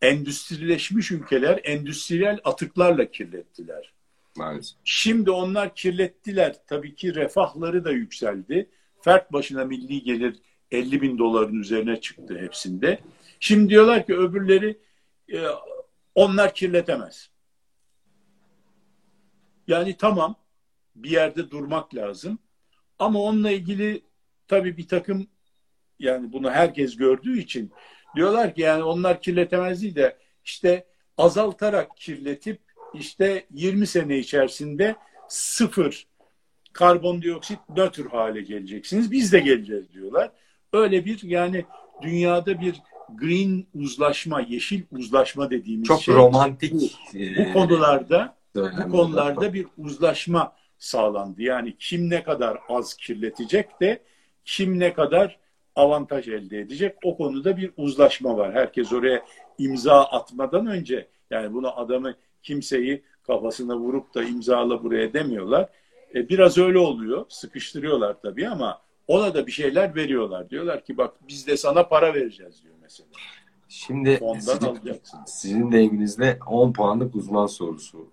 endüstrileşmiş ülkeler endüstriyel atıklarla kirlettiler. Maalesef. Şimdi onlar kirlettiler. Tabii ki refahları da yükseldi. Fert başına milli gelir 50 bin doların üzerine çıktı hepsinde. Şimdi diyorlar ki öbürleri e, onlar kirletemez. Yani tamam bir yerde durmak lazım. Ama onunla ilgili tabii bir takım yani bunu herkes gördüğü için Diyorlar ki yani onlar kirletemez değil de işte azaltarak kirletip işte 20 sene içerisinde sıfır karbondioksit nötr hale geleceksiniz. Biz de geleceğiz diyorlar. Öyle bir yani dünyada bir green uzlaşma, yeşil uzlaşma dediğimiz Çok şey. Çok romantik. Bu, bu e, konularda bu konularda bir uzlaşma sağlandı. Yani kim ne kadar az kirletecek de kim ne kadar avantaj elde edecek. O konuda bir uzlaşma var. Herkes oraya imza atmadan önce yani bunu adamı kimseyi kafasına vurup da imzala buraya demiyorlar. E, biraz öyle oluyor. Sıkıştırıyorlar tabii ama ona da bir şeyler veriyorlar. Diyorlar ki bak biz de sana para vereceğiz diyor mesela. Şimdi sizin, sizin deyiminizle 10 puanlık uzman sorusu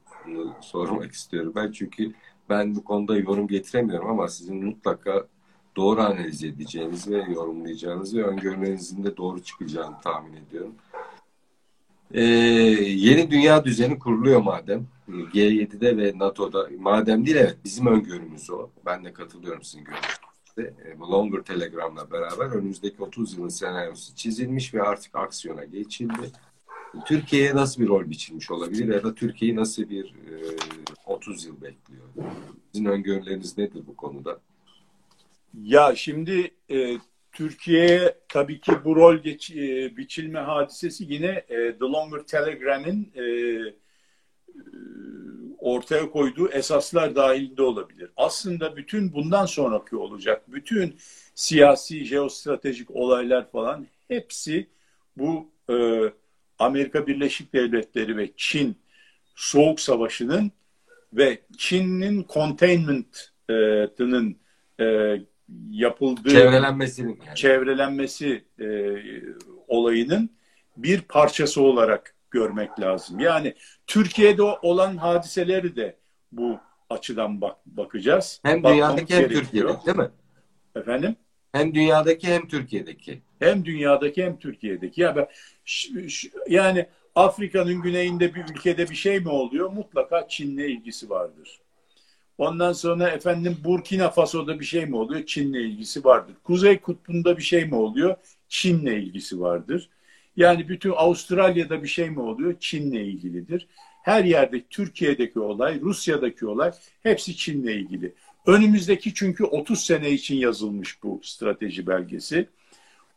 sormak istiyorum. Ben çünkü ben bu konuda yorum getiremiyorum ama sizin mutlaka doğru analiz edeceğiniz ve yorumlayacağınız ve öngörülerinizin de doğru çıkacağını tahmin ediyorum. Ee, yeni dünya düzeni kuruluyor madem. G7'de ve NATO'da. Madem değil evet bizim öngörümüz o. Ben de katılıyorum sizin görüşünüzde. E, bu Longer Telegram'la beraber önümüzdeki 30 yılın senaryosu çizilmiş ve artık aksiyona geçildi. Türkiye'ye nasıl bir rol biçilmiş olabilir ya da Türkiye'yi nasıl bir e, 30 yıl bekliyor? Sizin öngörüleriniz nedir bu konuda? Ya şimdi e, Türkiye'ye tabii ki bu rol geç, e, biçilme hadisesi yine e, The Longer Telegram'ın e, e, ortaya koyduğu esaslar dahilinde olabilir. Aslında bütün bundan sonraki olacak, bütün siyasi, jeostratejik olaylar falan hepsi bu e, Amerika Birleşik Devletleri ve Çin Soğuk Savaşı'nın ve Çin'in containment'ının e, yapıldığı çevrelenmesinin yani. çevrelenmesi e, olayının bir parçası olarak görmek lazım. Yani Türkiye'de olan hadiseleri de bu açıdan bak bakacağız. Hem dünyadaki hem Türkiye'deki değil mi? Efendim? Hem dünyadaki hem Türkiye'deki. Hem dünyadaki hem Türkiye'deki. Ya ben yani Afrika'nın güneyinde bir ülkede bir şey mi oluyor? Mutlaka Çin'le ilgisi vardır. Ondan sonra efendim Burkina Faso'da bir şey mi oluyor? Çin'le ilgisi vardır. Kuzey Kutbu'nda bir şey mi oluyor? Çin'le ilgisi vardır. Yani bütün Avustralya'da bir şey mi oluyor? Çin'le ilgilidir. Her yerde Türkiye'deki olay, Rusya'daki olay hepsi Çin'le ilgili. Önümüzdeki çünkü 30 sene için yazılmış bu strateji belgesi.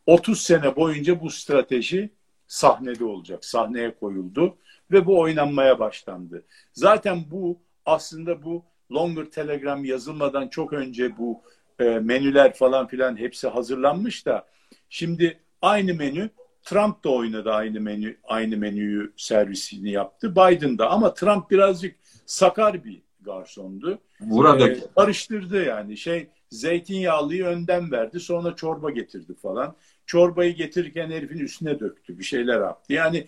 30 sene boyunca bu strateji sahnede olacak, sahneye koyuldu ve bu oynanmaya başlandı. Zaten bu aslında bu Longer Telegram yazılmadan çok önce bu e, menüler falan filan hepsi hazırlanmış da şimdi aynı menü Trump da oynadı aynı menü aynı menüyü servisini yaptı. Biden da ama Trump birazcık sakar bir garsondu. Burada ee, karıştırdı yani şey zeytinyağlıyı önden verdi sonra çorba getirdi falan. Çorbayı getirirken herifin üstüne döktü bir şeyler yaptı. Yani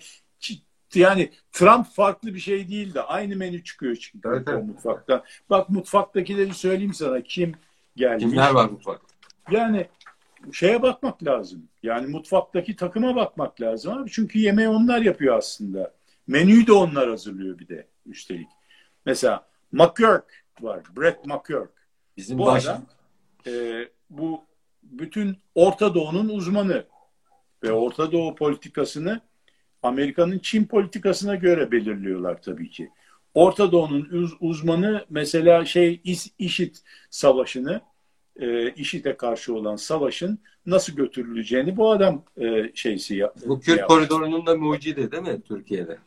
yani Trump farklı bir şey değil de aynı menü çıkıyor çünkü evet, o mutfakta. Bak mutfaktakileri söyleyeyim sana kim gelmiş. Kimler var mutfakta? Yani şeye bakmak lazım. Yani mutfaktaki takıma bakmak lazım abi. Çünkü yemeği onlar yapıyor aslında. Menüyü de onlar hazırlıyor bir de üstelik. Mesela McCurk var. Brett McCurk. Bizim bu baş... adam e, bu bütün Orta Doğu'nun uzmanı ve Orta Doğu politikasını Amerika'nın Çin politikasına göre belirliyorlar tabii ki. Orta Doğu'nun uz uzmanı mesela şey IŞİD savaşını, e, IŞİD'e karşı olan savaşın nasıl götürüleceğini bu adam e, şeysi yaptı. Bu Kürt koridorunun da mucidi değil mi Türkiye'de?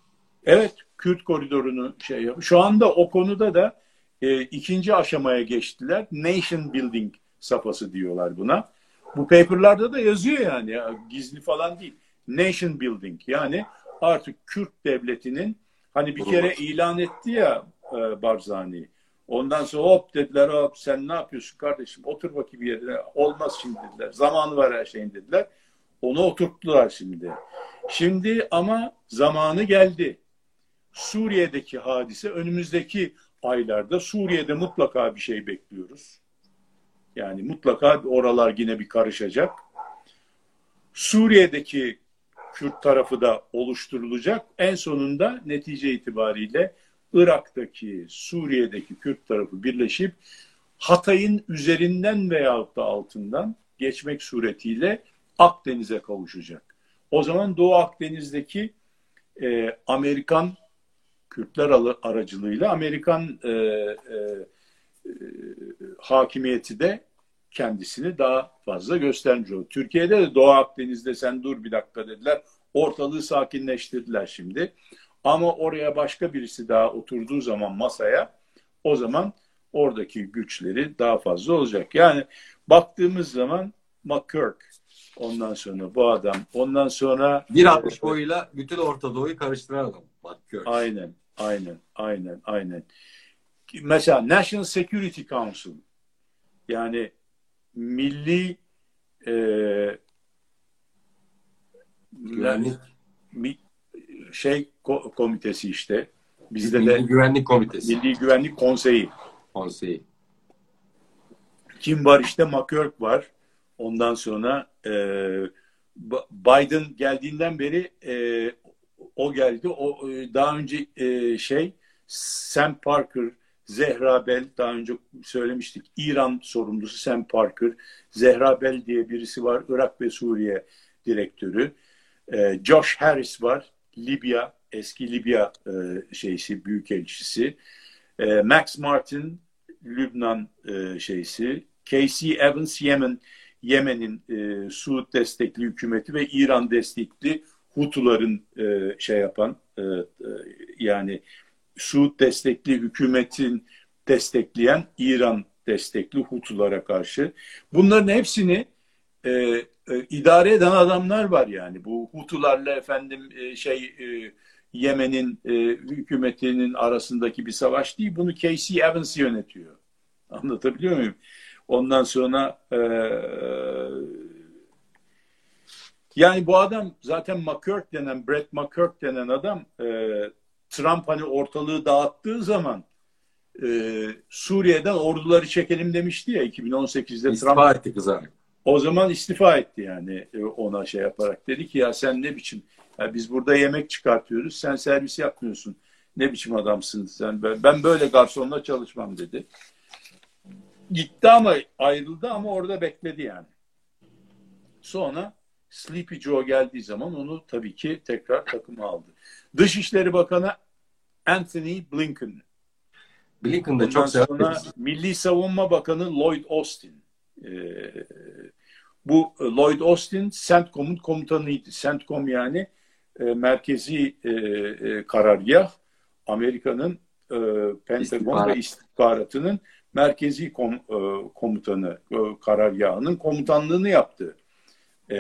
Evet, Kürt koridorunu şey yapıyor. Şu anda o konuda da e, ikinci aşamaya geçtiler. Nation building safhası diyorlar buna. Bu paperlarda da yazıyor yani ya, gizli falan değil. Nation building yani artık Kürt devletinin hani bir kere ilan etti ya e, Barzani. Ondan sonra hop dediler hop sen ne yapıyorsun kardeşim otur bakayım bir yerine olmaz şimdi dediler. Zamanı var her şeyin dediler. Onu oturttular şimdi. Şimdi ama zamanı geldi. Suriye'deki hadise önümüzdeki aylarda Suriye'de mutlaka bir şey bekliyoruz. Yani mutlaka oralar yine bir karışacak. Suriye'deki Kürt tarafı da oluşturulacak. En sonunda netice itibariyle Irak'taki, Suriye'deki Kürt tarafı birleşip Hatay'ın üzerinden veyahut da altından geçmek suretiyle Akdeniz'e kavuşacak. O zaman Doğu Akdeniz'deki e, Amerikan Kürtler aracılığıyla Amerikan e, e, e, hakimiyeti de kendisini daha fazla göstermiş oldu. Türkiye'de de Doğu Akdeniz'de sen dur bir dakika dediler. Ortalığı sakinleştirdiler şimdi. Ama oraya başka birisi daha oturduğu zaman masaya o zaman oradaki güçleri daha fazla olacak. Yani baktığımız zaman McCurk Ondan sonra bu adam. Ondan sonra 1.60 boyuyla bütün Orta Doğu'yu karıştıran adam. Gör. Aynen, aynen, aynen, aynen. Mesela National Security Council yani milli e, Güvenlik. mi, şey ko- komitesi işte. Bizde Milli de Güvenlik Komitesi. Milli Güvenlik Konseyi. Konseyi. Kim var işte McCurk var. Ondan sonra e, Biden geldiğinden beri e, o geldi. O e, daha önce e, şey Sam Parker, Zehra Bell daha önce söylemiştik. İran sorumlusu Sam Parker, Zehra Bell diye birisi var. Irak ve Suriye direktörü. E, Josh Harris var. Libya, eski Libya e, şeysi, büyükelçisi. E, Max Martin, Lübnan e, şeysi. Casey Evans, Yemen, Yemen'in e, Suud destekli hükümeti ve İran destekli Hutuların e, şey yapan e, e, yani Suud destekli hükümetin destekleyen İran destekli Hutulara karşı. Bunların hepsini e, e, idare eden adamlar var yani. Bu Hutularla efendim e, şey e, Yemen'in e, hükümetinin arasındaki bir savaş değil. Bunu Casey Evans yönetiyor. Anlatabiliyor muyum? Ondan sonra e, yani bu adam zaten McCurk denen, Brett McCurk denen adam e, Trump hani ortalığı dağıttığı zaman e, Suriye'den orduları çekelim demişti ya 2018'de İstifa Trump. etti kıza. O zaman istifa etti yani e, ona şey yaparak. Dedi ki ya sen ne biçim ya biz burada yemek çıkartıyoruz sen servis yapmıyorsun. Ne biçim adamsın sen ben, ben böyle garsonla çalışmam dedi. Gitti ama ayrıldı ama orada bekledi yani. Sonra Sleepy Joe geldiği zaman onu tabii ki tekrar takıma aldı. Dışişleri Bakanı Anthony Blinken. Blinken de çok sonra. Milli Savunma Bakanı Lloyd Austin. Ee, bu Lloyd Austin CENTCOM'un komutanıydı. CENTCOM yani e, merkezi e, e, karargah Amerika'nın e, Pentagon İstihbarat. ve istihbaratının merkezi kom, e, komutanı e, karargahının komutanlığını yaptı. E,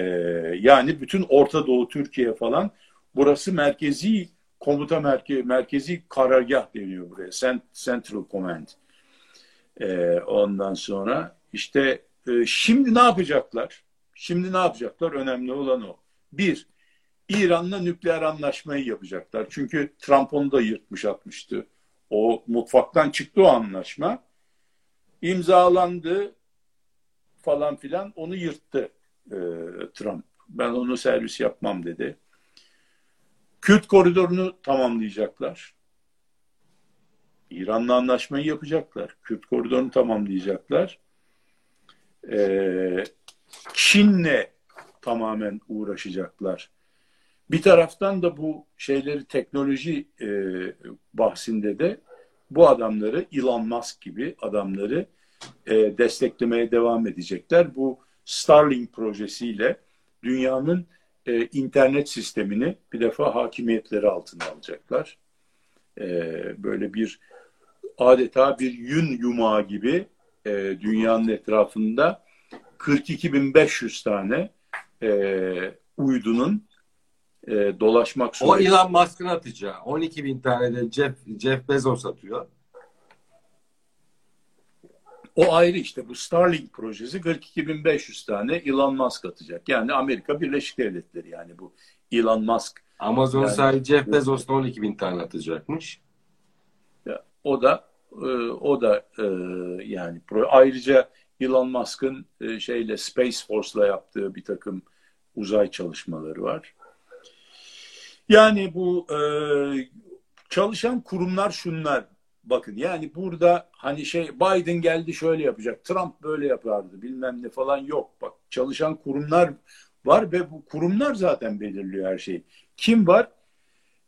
yani bütün Orta Doğu Türkiye falan burası merkezi komuta merkezi, merkezi karargah deniyor buraya. Cent- Central Command. E, ondan sonra işte e, şimdi ne yapacaklar? Şimdi ne yapacaklar? Önemli olan o. Bir, İran'la nükleer anlaşmayı yapacaklar. Çünkü Trump onu da yırtmış atmıştı. O mutfaktan çıktı o anlaşma. İmzalandı falan filan onu yırttı e, Trump. Ben onu servis yapmam dedi. Kürt koridorunu tamamlayacaklar. İran'la anlaşmayı yapacaklar. Kürt koridorunu tamamlayacaklar. Ee, Çin'le tamamen uğraşacaklar. Bir taraftan da bu şeyleri teknoloji e, bahsinde de bu adamları Elon Musk gibi adamları e, desteklemeye devam edecekler. Bu Starlink projesiyle dünyanın e, internet sistemini bir defa hakimiyetleri altına alacaklar. E, böyle bir adeta bir yün yumağı gibi e, dünyanın etrafında 42.500 tane e, uydunun e, dolaşmak O suretiyle. Elon Musk'ın atacağı. 12 bin tane de Jeff, Jeff Bezos atıyor. O ayrı işte bu Starlink projesi 42.500 tane Elon Musk atacak. Yani Amerika Birleşik Devletleri yani bu Elon Musk. Amazon Yani- sahibi Jeff Bezos da 12 bin tane atacakmış. O da e, o da e, yani pro- ayrıca Elon Musk'ın e, şeyle Space Force'la yaptığı bir takım uzay çalışmaları var. Yani bu e, çalışan kurumlar şunlar. Bakın yani burada hani şey Biden geldi şöyle yapacak, Trump böyle yapardı bilmem ne falan yok. Bak çalışan kurumlar var ve bu kurumlar zaten belirliyor her şeyi. Kim var?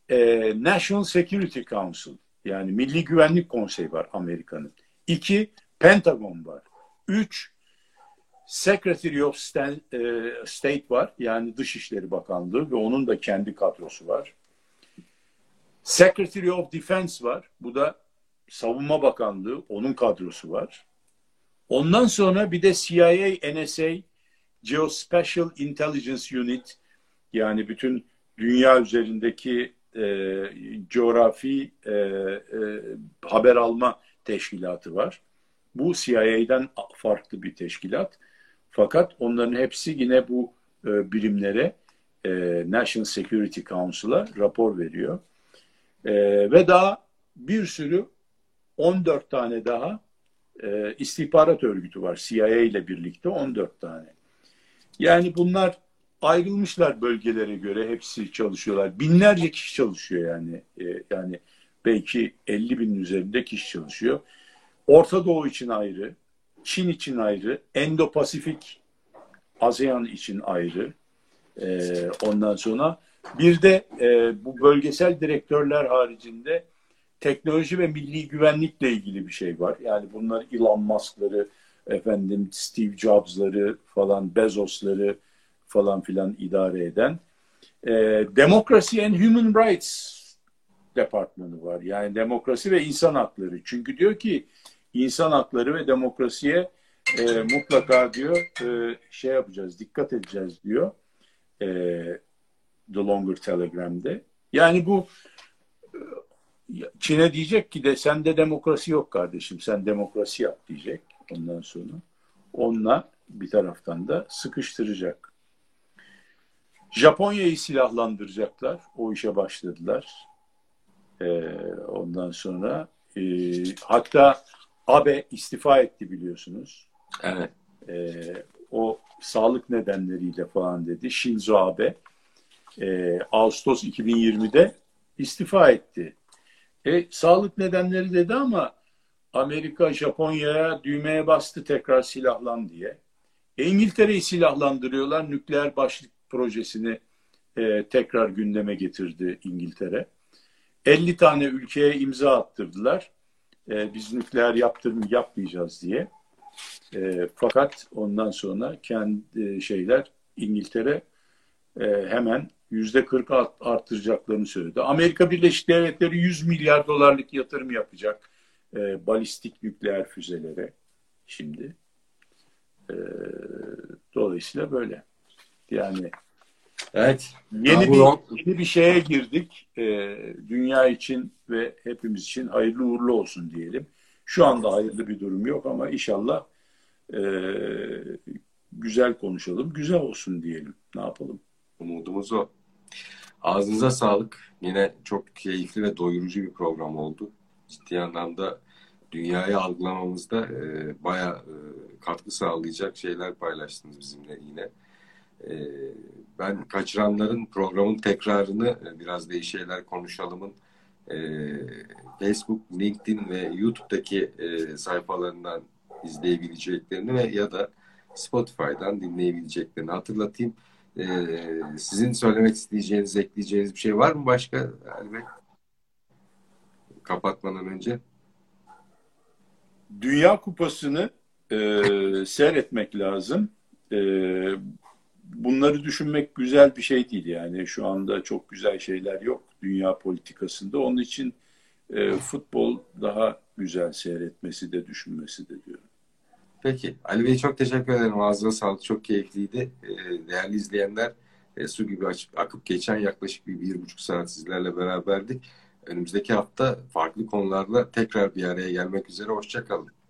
E, National Security Council yani Milli Güvenlik Konseyi var Amerika'nın. İki, Pentagon var. Üç, Secretary of e, State var. Yani Dışişleri Bakanlığı ve onun da kendi kadrosu var. Secretary of Defense var. Bu da Savunma Bakanlığı, onun kadrosu var. Ondan sonra bir de CIA, NSA Geospatial Intelligence Unit yani bütün dünya üzerindeki e, coğrafi e, e, haber alma teşkilatı var. Bu CIA'den farklı bir teşkilat. Fakat onların hepsi yine bu e, birimlere e, National Security Council'a rapor veriyor. E, ve daha bir sürü 14 tane daha e, istihbarat örgütü var. CIA ile birlikte 14 tane. Yani bunlar ayrılmışlar bölgelere göre hepsi çalışıyorlar. Binlerce kişi çalışıyor yani. E, yani belki 50 bin üzerinde kişi çalışıyor. Orta Doğu için ayrı, Çin için ayrı, Endo-Pasifik ASEAN için ayrı. E, ondan sonra bir de e, bu bölgesel direktörler haricinde teknoloji ve milli güvenlikle ilgili bir şey var. Yani bunlar Elon Musk'ları, efendim Steve Jobs'ları falan, Bezos'ları falan filan idare eden. E, Democracy and Human Rights departmanı var. Yani demokrasi ve insan hakları. Çünkü diyor ki insan hakları ve demokrasiye e, mutlaka diyor e, şey yapacağız, dikkat edeceğiz diyor. E, The Longer Telegram'de. Yani bu Çin'e diyecek ki de sende demokrasi yok kardeşim, sen demokrasi yap diyecek ondan sonra. Onunla bir taraftan da sıkıştıracak. Japonya'yı silahlandıracaklar. O işe başladılar. Ee, ondan sonra e, hatta Abe istifa etti biliyorsunuz. Evet. Ee, o sağlık nedenleriyle falan dedi. Shinzo Abe e, Ağustos 2020'de istifa etti. E, sağlık nedenleri dedi ama Amerika Japonya'ya düğmeye bastı tekrar silahlan diye. E, İngiltere'yi silahlandırıyorlar. Nükleer başlık projesini e, tekrar gündeme getirdi İngiltere. 50 tane ülkeye imza attırdılar. E, biz nükleer yaptırım yapmayacağız diye. E, fakat ondan sonra kendi şeyler İngiltere e, hemen yüzde 40 arttıracaklarını söyledi. Amerika Birleşik Devletleri 100 milyar dolarlık yatırım yapacak e, balistik nükleer füzelere şimdi. E, dolayısıyla böyle. Yani evet. Yeni bir yeni bir şeye girdik. E, dünya için ve hepimiz için hayırlı uğurlu olsun diyelim. Şu anda hayırlı bir durum yok ama inşallah e, güzel konuşalım, güzel olsun diyelim. Ne yapalım? Umudumuz o. Ağzınıza sağlık. Yine çok keyifli ve doyurucu bir program oldu. Ciddi anlamda dünyayı algılamamızda e, bayağı e, katkı sağlayacak şeyler paylaştınız bizimle yine. E, ben kaçıranların programın tekrarını e, biraz değişik şeyler konuşalımın e, Facebook, LinkedIn ve YouTube'daki e, sayfalarından izleyebileceklerini ve ya da Spotify'dan dinleyebileceklerini hatırlatayım. E, sizin söylemek isteyeceğiniz, ekleyeceğiniz bir şey var mı başka? Ali Bey? Kapatmadan önce. Dünya Kupası'nı e, seyretmek lazım. E, bunları düşünmek güzel bir şey değil yani. Şu anda çok güzel şeyler yok dünya politikasında. Onun için e, futbol daha güzel seyretmesi de düşünmesi de diyorum. Peki. Ali Bey çok teşekkür ederim. Ağzına sağlık. Çok keyifliydi. Ee, değerli izleyenler e, su gibi açıp, akıp geçen yaklaşık bir, bir buçuk saat sizlerle beraberdik. Önümüzdeki hafta farklı konularla tekrar bir araya gelmek üzere. Hoşçakalın.